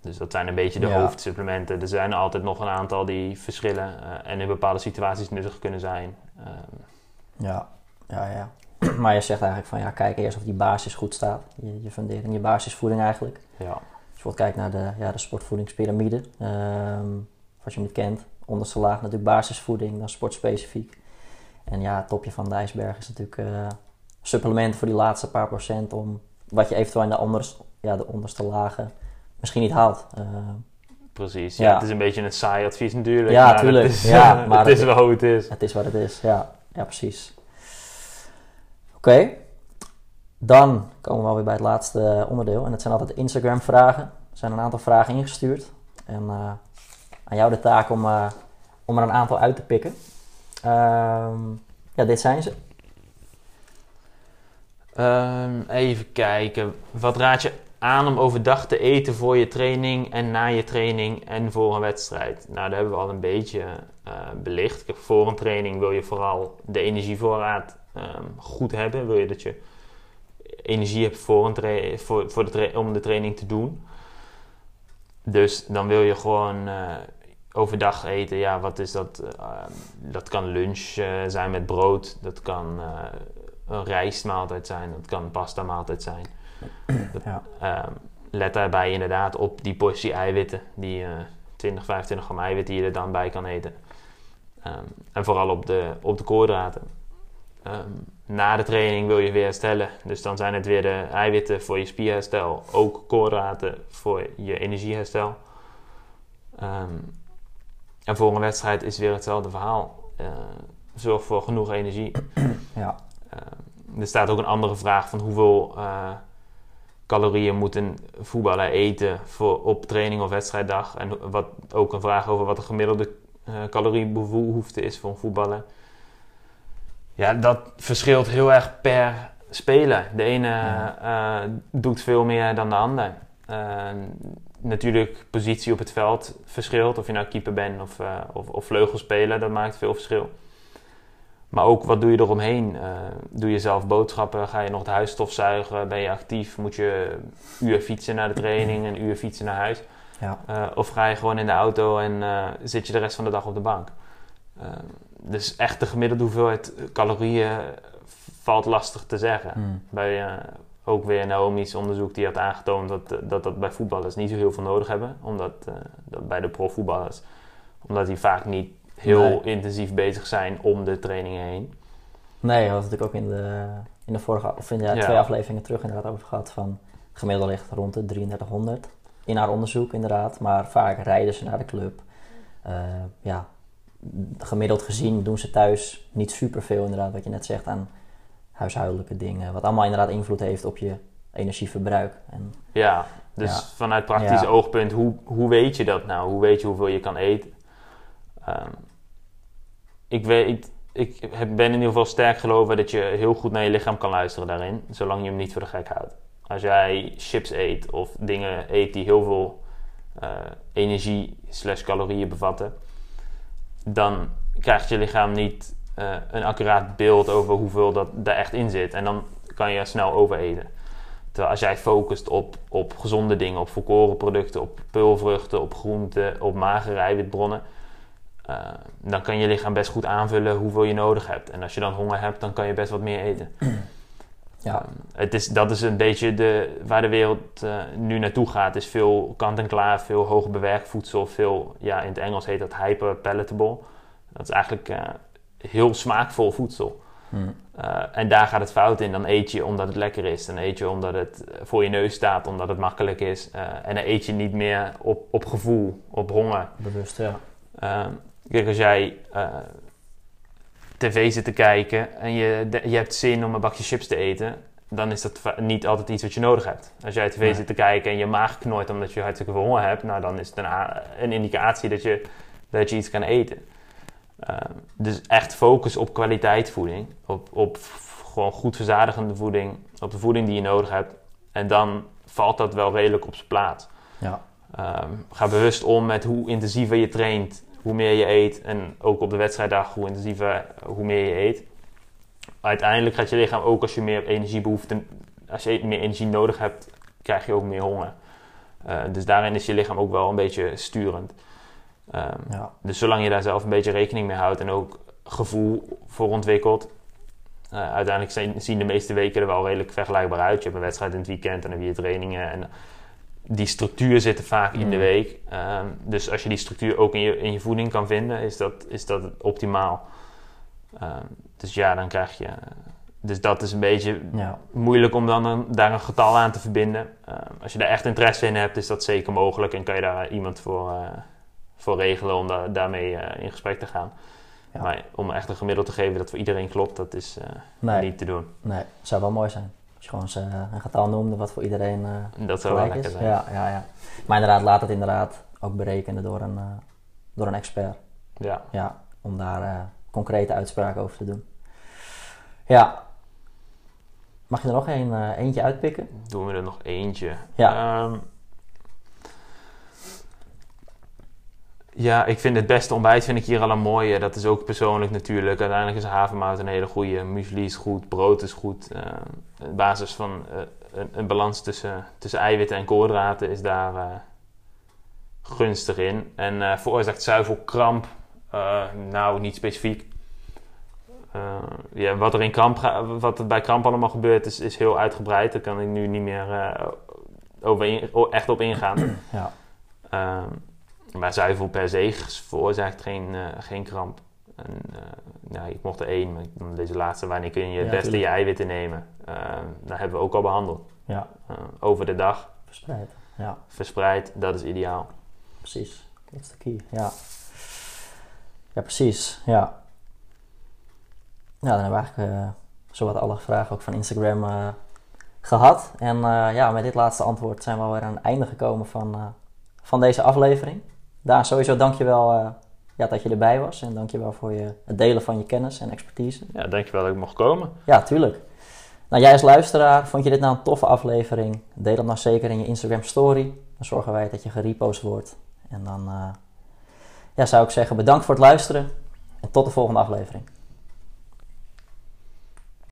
Dus dat zijn een beetje de Ja. hoofdsupplementen. Er zijn altijd nog een aantal die verschillen eh, en in bepaalde situaties nuttig kunnen zijn. Ehm, ja, ja, ja. <clears throat> Maar je zegt eigenlijk van ja, kijk eerst of die basis goed staat. Je, je fundering, je basisvoeding eigenlijk. ja. Als je bijvoorbeeld kijkt naar de, ja, de sportvoedingspyramide, ehm, als je hem niet kent, onderste laag natuurlijk basisvoeding, dan sportspecifiek. En ja, het topje van de ijsberg is natuurlijk eh, supplementen voor die laatste paar procent om wat je eventueel in de, onderste, ja, de onderste lagen misschien niet haalt. Eh, Precies, ja. Ja. Het is een beetje een saai advies natuurlijk. Ja, maar tuurlijk. Het is, Ja, <laughs> maar het is wel hoe het is. het is wat het is, ja, ja precies. Oké, dan komen we alweer bij het laatste onderdeel en dat zijn altijd Instagram vragen. Er zijn een aantal vragen ingestuurd en eh, aan jou de taak om, eh, om er een aantal uit te pikken. Ehm, ja, dit zijn ze. Ehm, even kijken. Wat raad je aan om overdag te eten voor je training en na je training en voor een wedstrijd? Nou, daar hebben we al een beetje eh, belicht. Voor een training wil je vooral de energievoorraad ehm, goed hebben. Wil je dat je energie hebt voor een tra- voor, voor de tra- om de training te doen. Dus dan wil je gewoon eh, overdag eten. Ja, wat is dat? Eh, dat kan lunch eh, zijn met brood. Dat kan eh, een rijstmaaltijd zijn, dat kan een pasta maaltijd zijn. <clears throat> Dat, Ja. ehm, let daarbij inderdaad op die portie eiwitten, die eh 20, 25 gram eiwit die je er dan bij kan eten. Ehm, en vooral op de, op de koolhydraten. Ehm, na de training wil je weer herstellen. Dus dan zijn het weer de eiwitten voor je spierherstel. Ook koolhydraten voor je energieherstel. Ehm, en voor een wedstrijd is weer hetzelfde verhaal. Eh, zorg voor genoeg energie. <clears throat> Ja. Ehm, er staat ook een andere vraag van hoeveel eh, calorieën moet een voetballer eten voor, op training of wedstrijddag. En wat, ook een vraag over wat de gemiddelde eh caloriebehoefte is voor een voetballer. Ja, dat verschilt heel erg per speler. De ene Ja. eh, doet veel meer dan de ander. Ehm, natuurlijk, positie op het veld verschilt. Of je nou keeper bent of, eh, of, of vleugelspeler, dat maakt veel verschil. Maar ook wat doe je eromheen? Eh doe je zelf boodschappen? Ga je nog het huis stofzuigen? Ben je actief? Moet je een uur fietsen naar de training, een uur fietsen naar huis? Ja. Eh, of ga je gewoon in de auto en eh, zit je de rest van de dag op de bank? Dus echt de gemiddelde hoeveelheid calorieën valt lastig te zeggen. Mm. Bij eh, ook weer Naomi's onderzoek die had aangetoond dat, eh, dat dat bij voetballers niet zo heel veel nodig hebben. Omdat eh, dat bij de profvoetballers, omdat die vaak niet heel Nee. intensief bezig zijn om de trainingen heen. Nee, we hadden het natuurlijk ook in de, in de vorige, of in de Ja. twee afleveringen terug inderdaad over gehad van gemiddeld ligt rond de 3300 in haar onderzoek inderdaad, maar vaak rijden ze naar de club. Ja, gemiddeld gezien doen ze thuis niet superveel inderdaad, wat je net zegt, aan huishoudelijke dingen, wat allemaal inderdaad invloed heeft op je energieverbruik. En, Ja, dus Ja. vanuit praktisch Ja. oogpunt, hoe, hoe weet je dat nou? Hoe weet je hoeveel je kan eten? Ehm, ik, weet, ik heb- ben in ieder geval sterk geloven dat je heel goed naar je lichaam kan luisteren daarin, zolang je hem niet voor de gek houdt. Als jij chips eet of dingen eet die heel veel eh, energie slash calorieën bevatten, dan krijgt je lichaam niet eh, een accuraat beeld over hoeveel dat daar echt in zit. En dan kan je snel overeten. Terwijl als jij focust op, op gezonde dingen, op volkoren producten, op peulvruchten, op groenten, op magere eiwitbronnen, eh, dan kan je lichaam best goed aanvullen hoeveel je nodig hebt. En als je dan honger hebt, dan kan je best wat meer eten. Ja, Ehm, het is, dat is een beetje de, waar de wereld eh, nu naartoe gaat. is veel kant-en-klaar, veel hoogbewerkt voedsel. Veel, ja, in het Engels heet dat hyper palatable. Dat is eigenlijk eh, heel smaakvol voedsel. mm, Eh, en daar gaat het fout in. Dan eet je omdat het lekker is. Dan eet je omdat het voor je neus staat, omdat het makkelijk is. En dan eet je niet meer op, op gevoel, op honger. bewust, ja. Ehm, kijk, als jij tv zit te kijken en je, de- je hebt zin om een bakje chips te eten, dan is dat niet altijd iets wat je nodig hebt. Als jij tv Nee. zit te kijken en je maag knort omdat je hartstikke veel honger hebt, nou, dan is het een, indicatie dat je, dat je iets kan eten. Ehm, dus echt focus op kwaliteitsvoeding, op, op f- gewoon goed verzadigende voeding, op de voeding die je nodig hebt. En dan valt dat wel redelijk op zijn plaats. Ja, Ehm, ga bewust om met hoe intensiever je traint, hoe meer je eet. En ook op de wedstrijddag, hoe intensiever, hoe meer je eet. Uiteindelijk gaat je lichaam ook als je meer energiebehoefte, als je meer energie nodig hebt, krijg je ook meer honger. Eh, dus daarin is je lichaam ook wel een beetje sturend. Ehm, ja, dus zolang je daar zelf een beetje rekening mee houdt en ook gevoel voor ontwikkelt. eh, uiteindelijk zijn, zien de meeste weken er wel redelijk vergelijkbaar uit. Je hebt een wedstrijd in het weekend en dan heb je trainingen. En die structuur zit er vaak in de Mm. week. Ehm, dus als je die structuur ook in je, in je voeding kan vinden, is dat, is dat optimaal. Ehm, dus ja, dan krijg je. Dus dat is een beetje ja. moeilijk om dan een- daar een getal aan te verbinden. Ehm, als je daar echt interesse in hebt, is dat zeker mogelijk en kan je daar iemand voor, eh, voor regelen om da- daarmee eh, in gesprek te gaan. Ja. Maar om echt een gemiddeld te geven dat voor iedereen klopt, dat is eh, Nee, niet te doen. nee, zou wel mooi zijn. Als je gewoon eh, een getal noemde wat voor iedereen eh, Dat zou wel lekker is. zijn. Ja, ja, ja. Maar inderdaad, laat het inderdaad ook berekenen door een, eh, door een expert. Ja. Ja, om daar concrete uitspraken over te doen. Ja. Mag je er nog een, eentje uitpikken? Doen we er nog eentje. Ja. Ehm, ja, ik vind het beste ontbijt vind ik hier al een mooie. Dat is ook persoonlijk natuurlijk. Uiteindelijk is havermout een hele goede. Muesli is goed, brood is goed. Ehm, de basis van eh, een, een balans tussen, tussen eiwitten en koolhydraten is daar eh, gunstig in. En veroorzaakt zuivelkramp? Nou, niet specifiek. Uh, ja, wat er in kramp wat er bij kramp allemaal gebeurt, is, is heel uitgebreid. Daar kan ik nu niet meer uh, over in, echt op ingaan. Ja. Uh, maar zuivel per se veroorzaakt geen, geen kramp. En, nou, ik mocht er één, maar deze laatste, wanneer kun je het ja, beste je eiwitten nemen? dat hebben we ook al behandeld. Ja. over de dag. Verspreid. Ja. Verspreid, dat is ideaal. Precies, dat is de key. Ja, ja precies. Ja. Ja, dan hebben we eigenlijk uh, zowat alle vragen ook van Instagram uh, gehad. En uh, ja, met dit laatste antwoord zijn we alweer aan het einde gekomen van, van deze aflevering. Daar sowieso dankjewel ja, dat je erbij was. En dankjewel voor je, het delen van je kennis en expertise. Ja, dankjewel dat ik mocht komen. Ja, tuurlijk. Nou, jij als luisteraar, vond je dit nou een toffe aflevering? Deel dat nou zeker in je Instagram story. Dan zorgen wij dat je gerepost wordt. En dan ja, zou ik zeggen bedankt voor het luisteren. En tot de volgende aflevering.